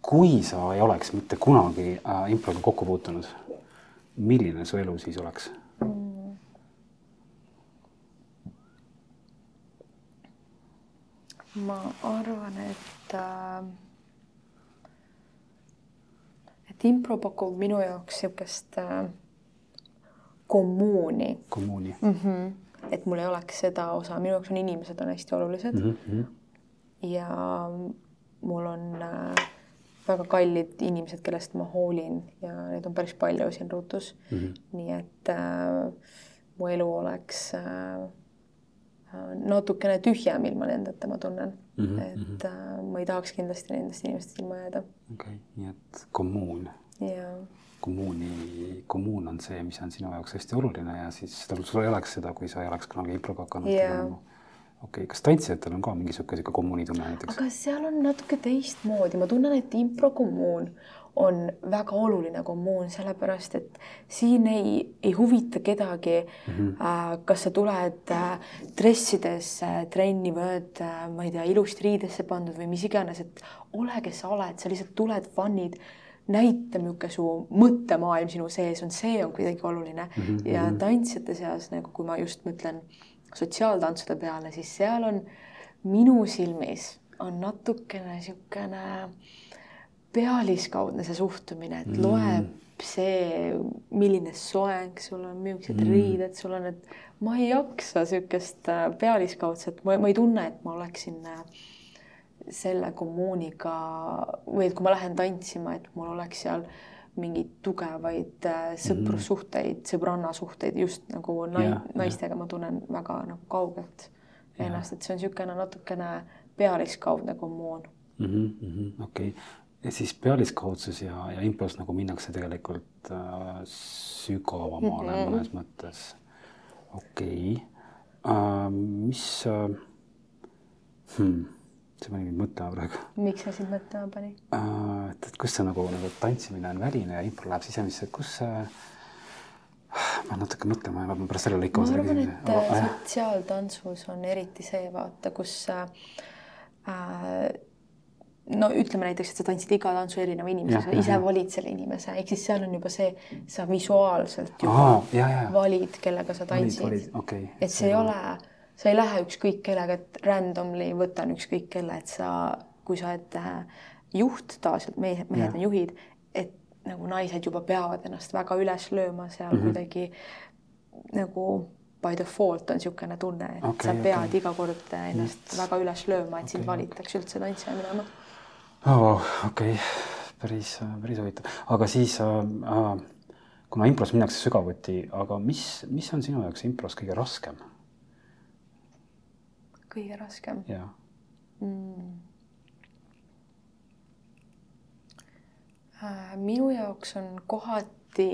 kui sa ei oleks mitte kunagi äh, improga kokku puutunud, milline su elu siis oleks mm.? ma arvan, et äh et impro pakub minu jaoks niisugust äh, kommuuni kommuuni mm. -hmm. et mul ei oleks seda osa, minu jaoks on inimesed on hästi olulised mm. -hmm. ja mul on äh, väga kallid inimesed, kellest ma hoolin ja neid on päris palju siin Ruutus Mm -hmm. nii et äh, mu elu oleks äh, natukene tühjem ilma nendeta, ma tunnen mm, Mhm, -hmm. et äh, ma ei tahaks kindlasti nendest inimestest ilma jääda okei okay., nii et kommuun ja kommuuni, kommuun on see, mis on sinu jaoks hästi oluline ja siis sul, ei oleks seda, kui sa ei oleks kunagi improga hakanud Jaa. tegema. okei okay., kas tantsijatel on ka mingi sihuke, sihuke kommuunitunne näiteks? aga seal on natuke teistmoodi, ma tunnen, et improkommuun on väga oluline kommuun, sellepärast et siin ei, ei huvita kedagi mm, Mhm. -hmm. äh, kas sa tuled äh, dressides äh, trenni või oled äh,, ma ei tea, ilusti riidesse pandud või mis iganes, et ole, kes sa oled, sa lihtsalt tuled, fännid, näita, milline su mõttemaailm sinu sees on, see on kuidagi oluline mm. Mhm, -hmm. ja tantsijate seas nagu, kui ma just mõtlen sotsiaaltantsude peale, siis seal on minu silmis on natukene niisugune pealiskaudne see suhtumine, et loeb see, milline soeng sul on, millised mm. riided sul on, et ma ei jaksa niisugust äh, pealiskaudset, ma, ei tunne, et ma oleksin äh, selle kommuuniga või et kui ma lähen tantsima, et mul oleks seal mingeid tugevaid äh, sõprussuhteid, sõbrannasuhteid just nagu nai, jah. naistega ma tunnen väga nagu kaugelt ennast, et see on niisugune natukene pealiskaudne kommuun. mm -hmm, okei okay. Siis pealiskaudsus ja, ja impros nagu minnakse tegelikult äh, sügavamale mm. -hmm. mõnes mõttes. okei okay. äh, mis äh, hmm, see pani mind mõtlema praegu miks see sind mõtlema pani? äh, et, et kus see nagu, nagu tantsimine on väline ja impro läheb sisemisse, kus see ma pean natuke mõtlema ja ma pärast selle lõikama ma arvan, et äh, sotsiaaltantsus on eriti see, vaata, kus äh, no ütleme näiteks, et sa tantsid iga tantsu erineva inimesega, ise jah. valid selle inimese, ehk siis seal on juba see, sa visuaalselt juba Aa, ja, ja, ja. valid, kellega sa tantsid. okei. et see ei ole, sa ei lähe ükskõik kellega, et randomly võtan ükskõik kelle, et sa, kui sa oled äh, juht, tavaliselt mehed, mehed Jah. on juhid, et nagu naised juba peavad ennast väga üles lööma seal mm -hmm. kuidagi nagu by default on niisugune tunne, et Okei, sa pead okei. iga kord ennast Nii. väga üles lööma, et sind Okei, valitakse üldse tantsija minema. Oh, okei okay., päris, päris huvitav, aga siis äh, äh, kuna impros minnakse sügavuti, aga mis, mis on sinu jaoks impros kõige raskem? kõige raskem ja mm.. Äh, minu jaoks on kohati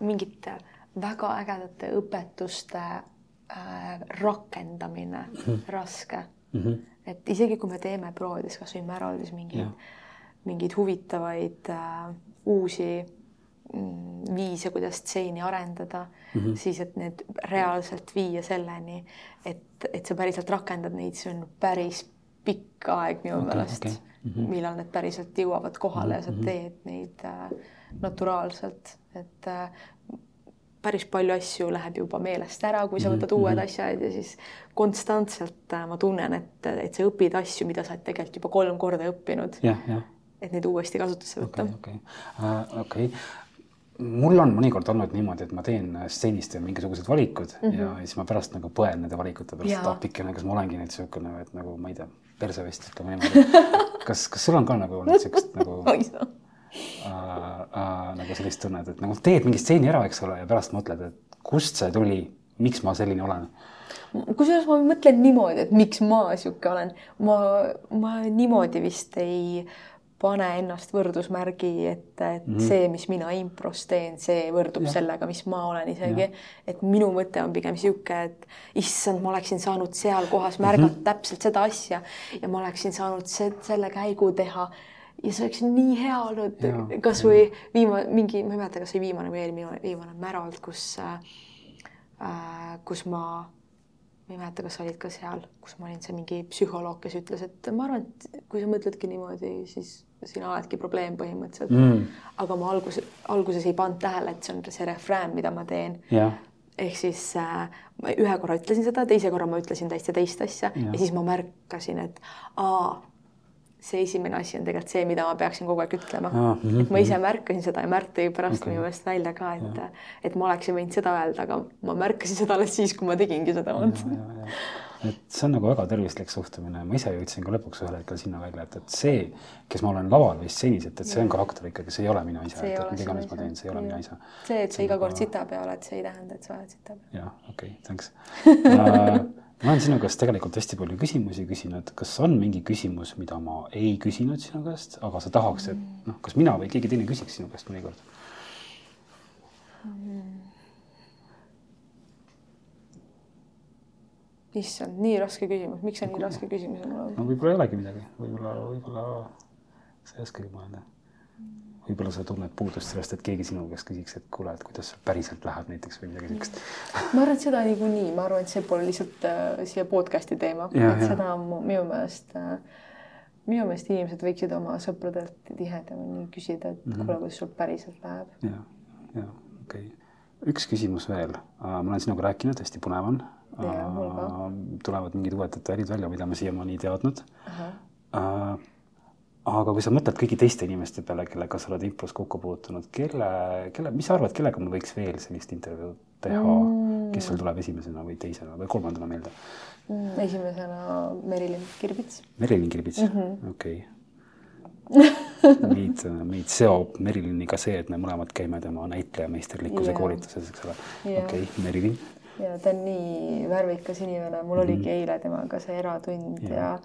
mingite väga ägedate õpetuste äh, rakendamine mm -hmm. raske mm. -hmm. Et isegi kui me teeme proovides kasvõi Märaldis mingeid mingeid huvitavaid äh, uusi mm, viise, kuidas stseeni arendada mm, Mhm. -hmm. siis et need reaalselt viia selleni, et, et sa päriselt rakendad neid, see on päris pikk aeg minu Okei, meelest okei. Mhm. millal need päriselt jõuavad kohale ja sa teed neid äh, naturaalselt, et äh, päris palju asju läheb juba meelest ära, kui sa Mhm, võtad uued mhm. asjad ja siis konstantselt äh, ma tunnen, et, et sa õpid asju, mida sa oled tegelikult juba kolm korda õppinud, et neid uuesti kasutusse võtta okei, okei, okei. mul on mõnikord olnud niimoodi, et ma teen stseenist mingisugused valikud mm -hmm. ja siis ma pärast nagu põen nende valikute pärast, appikene, kas ma olengi nüüd niisugune, et nagu ma ei tea, persevest ütleme niimoodi. kas, kas sul on ka nagu olnud niisugust nagu äh, äh, nagu sellist tunnet, et nagu teed mingi stseeni ära, eks ole, ja pärast mõtled, et kust see tuli, miks ma selline olen kusjuures ma mõtlen niimoodi, et miks ma sihuke olen, ma, ma niimoodi vist ei pane ennast võrdusmärgi, et, et mm -hmm. see, mis mina impros teen, see võrdub ja. sellega, mis ma olen isegi. et minu mõte on pigem niisugune, et issand, ma oleksin saanud seal kohas märgata mm -hmm. täpselt seda asja ja ma oleksin saanud se selle käigu teha ja see oleks nii hea olnud kasvõi viimane mingi, ma ei mäleta, kas see viimane või eelmine viimane Märold, kus äh, äh, kus ma, ma ei mäleta, kas sa olid ka seal, kus ma olin see mingi psühholoog, kes ütles, et ma arvan, et kui sa mõtledki niimoodi, siis sina oledki probleem põhimõtteliselt mm.. aga ma alguses, alguses ei pannud tähele, et see on see refrään, mida ma teen. jah, ehk siis äh, ma ühe korra ütlesin seda, teise korra ma ütlesin täitsa teist asja Jah. ja siis ma märkasin, et aa, see esimene asi on tegelikult see, mida ma peaksin kogu aeg ütlema. Aa, mhm, et ma ise märkasin seda ja Märt tõi pärast Okei. minu meelest välja ka, et, et ma oleksin võinud seda öelda, aga ma märkasin seda alles siis, kui ma tegingi seda. et see on nagu väga tervislik suhtumine, ma ise jõudsin ka lõpuks ühel hetkel sinna välja, et, et see, kes ma olen laval või stseenis, et, et see on karakter ikkagi, see ei ole mina ise, et, et mida iganes ma teen, see ei ole mina ise. see, et sa iga kord väga- sita peal oled, see ei tähenda, et sa oled sita peal. jah, okei okay,, thanks. Uh, ma olen sinu käest tegelikult hästi palju küsimusi küsinud, kas on mingi küsimus, mida ma ei küsinud sinu käest, aga sa tahaks, et noh, kas mina või keegi teine küsiks sinu käest mõnikord? issand, nii raske küsimus, miks see nii raske küsimus on no võib-olla ei olegi midagi, võib-olla, võib-olla sa ei oskagi mõelda. Võib-olla sa tunned puudust sellest, et keegi sinu käest küsiks, et kuule, et kuidas päriselt läheb näiteks või midagi siukest. ma arvan, et seda niikuinii, ma arvan, et see pole lihtsalt äh, siia podcast'i teema, et jah. seda minu meelest äh, minu meelest inimesed võiksid oma sõpradelt tihedamini küsida, et mm -hmm. kuule, kuidas sul päriselt läheb. ja, ja okei okay. üks küsimus veel, ma olen sinuga rääkinud, hästi põnev on. Ja, ka. tulevad mingid uued detailid välja, mida ma siiamaani ei teadnud. ahah, aga kui sa mõtled kõigi teiste inimeste peale, kellega sa oled impros kokku puutunud, kelle, kelle, mis sa arvad, kellega mul võiks veel sellist intervjuud teha mm., kes sul tuleb esimesena või teisena või kolmandana meelde? Mm, esimesena Merilin Kirbits. Merilin Kirbits mm Mhm. -hmm., okei okay. meid, meid seob Meriliniga see, et me mõlemad käime tema näitlejameisterlikkuse Jaa. koolituses, eks ole. Jaa. okei okay,, Merilin ja ta on nii värvikas inimene, mul oligi eile temaga see eratund Mhm. Jah. ja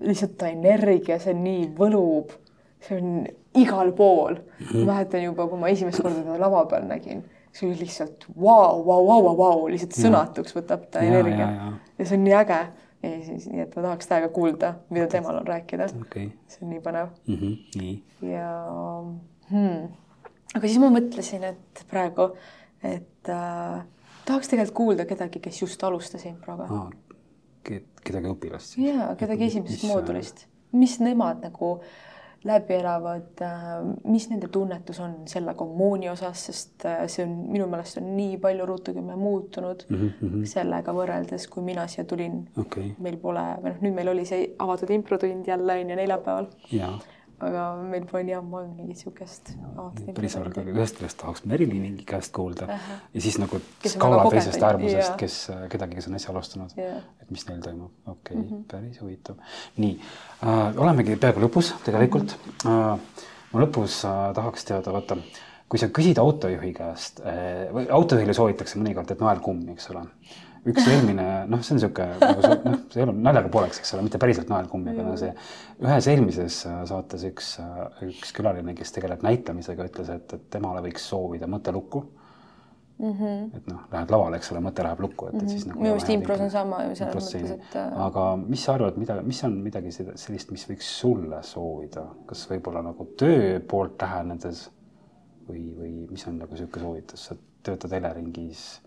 lihtsalt ta energia, see nii võlub, see on igal pool mm. Ma mäletan juba, kui ma esimest korda teda lava peal nägin, see oli lihtsalt vau, vau, vau, vau, lihtsalt sõnatuks võtab ta Ja, energia ja, ja. ja see on nii äge. ja siis, nii et ma tahaks täiega kuulda, mida temal on rääkida. okay. see on nii põnev mm, -hmm. nii ja hmm. aga siis ma mõtlesin, et praegu, et äh, tahaks tegelikult kuulda kedagi, kes just alustas improga ah,, kedagi õpilast. ja kedagi esimesest äh, moodulist, mis nemad nagu läbi elavad, mis nende tunnetus on selle kommuuni osas, sest äh, see on minu meelest on nii palju ruutukümme muutunud mm mhm. sellega võrreldes, kui mina siia tulin. okei, meil pole, või noh, nüüd meil oli see avatud improtund jälle on ju neljapäeval, ja aga meil pole nii ammu mingit avatud päris arg, aga ühest küljest tahaks Merilini käest kuulda Ahah. ja siis nagu skaala teisest äärmusest kes, kedagi, kes on äsja alustanud Jaa. et mis neil toimub, okei okay, mm, -hmm. päris huvitav. nii äh,, olemegi peaaegu lõpus tegelikult Mhm. äh,. ma lõpus äh, tahaks teada, vaata, kui sa küsid autojuhi käest äh, autojuhile soovitakse mõnikord, et nael kummi, eks ole. Üks eelmine, noh, see on niisugune nagu see, noh, see ei ole naljaga pooleks, eks ole, mitte päriselt nael kummi, aga no see ühes eelmises saates üks, üks külaline, kes tegeleb näitlemisega, ütles, et, et temale võiks soovida mõttelukku mm. -hmm. et noh, lähed lavale, eks ole, mõte läheb lukku, et, et siis nagu Mhm. minu meelest ei ole impros on sama ju selles mõttes, et äh, aga mis sa arvad, mida, mis on midagi sellist, mis võiks sulle soovida, kas võib-olla nagu töö poolt lähenedes või, või mis on nagu niisugune soovitus, sa töötad Eleringis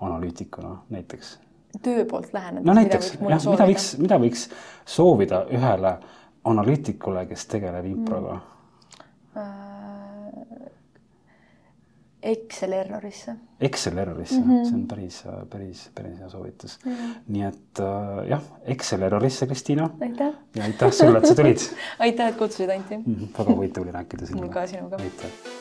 analüütikuna näiteks töö poolt lähenedes no näiteks jah, mida võiks, mida võiks soovida ühele analüütikule, kes tegeleb improga äh, Excel errorisse. Excel errorisse mm, -hmm. see on päris, päris, päris hea soovitus mm. -hmm. nii et äh, jah, Excel errorisse, Kristiina aitäh, ja aitäh sulle, et sa tulid aitäh, et kutsusid, Anti. mm. -hmm. väga huvitav oli rääkida sinuga. ka sinuga. aitäh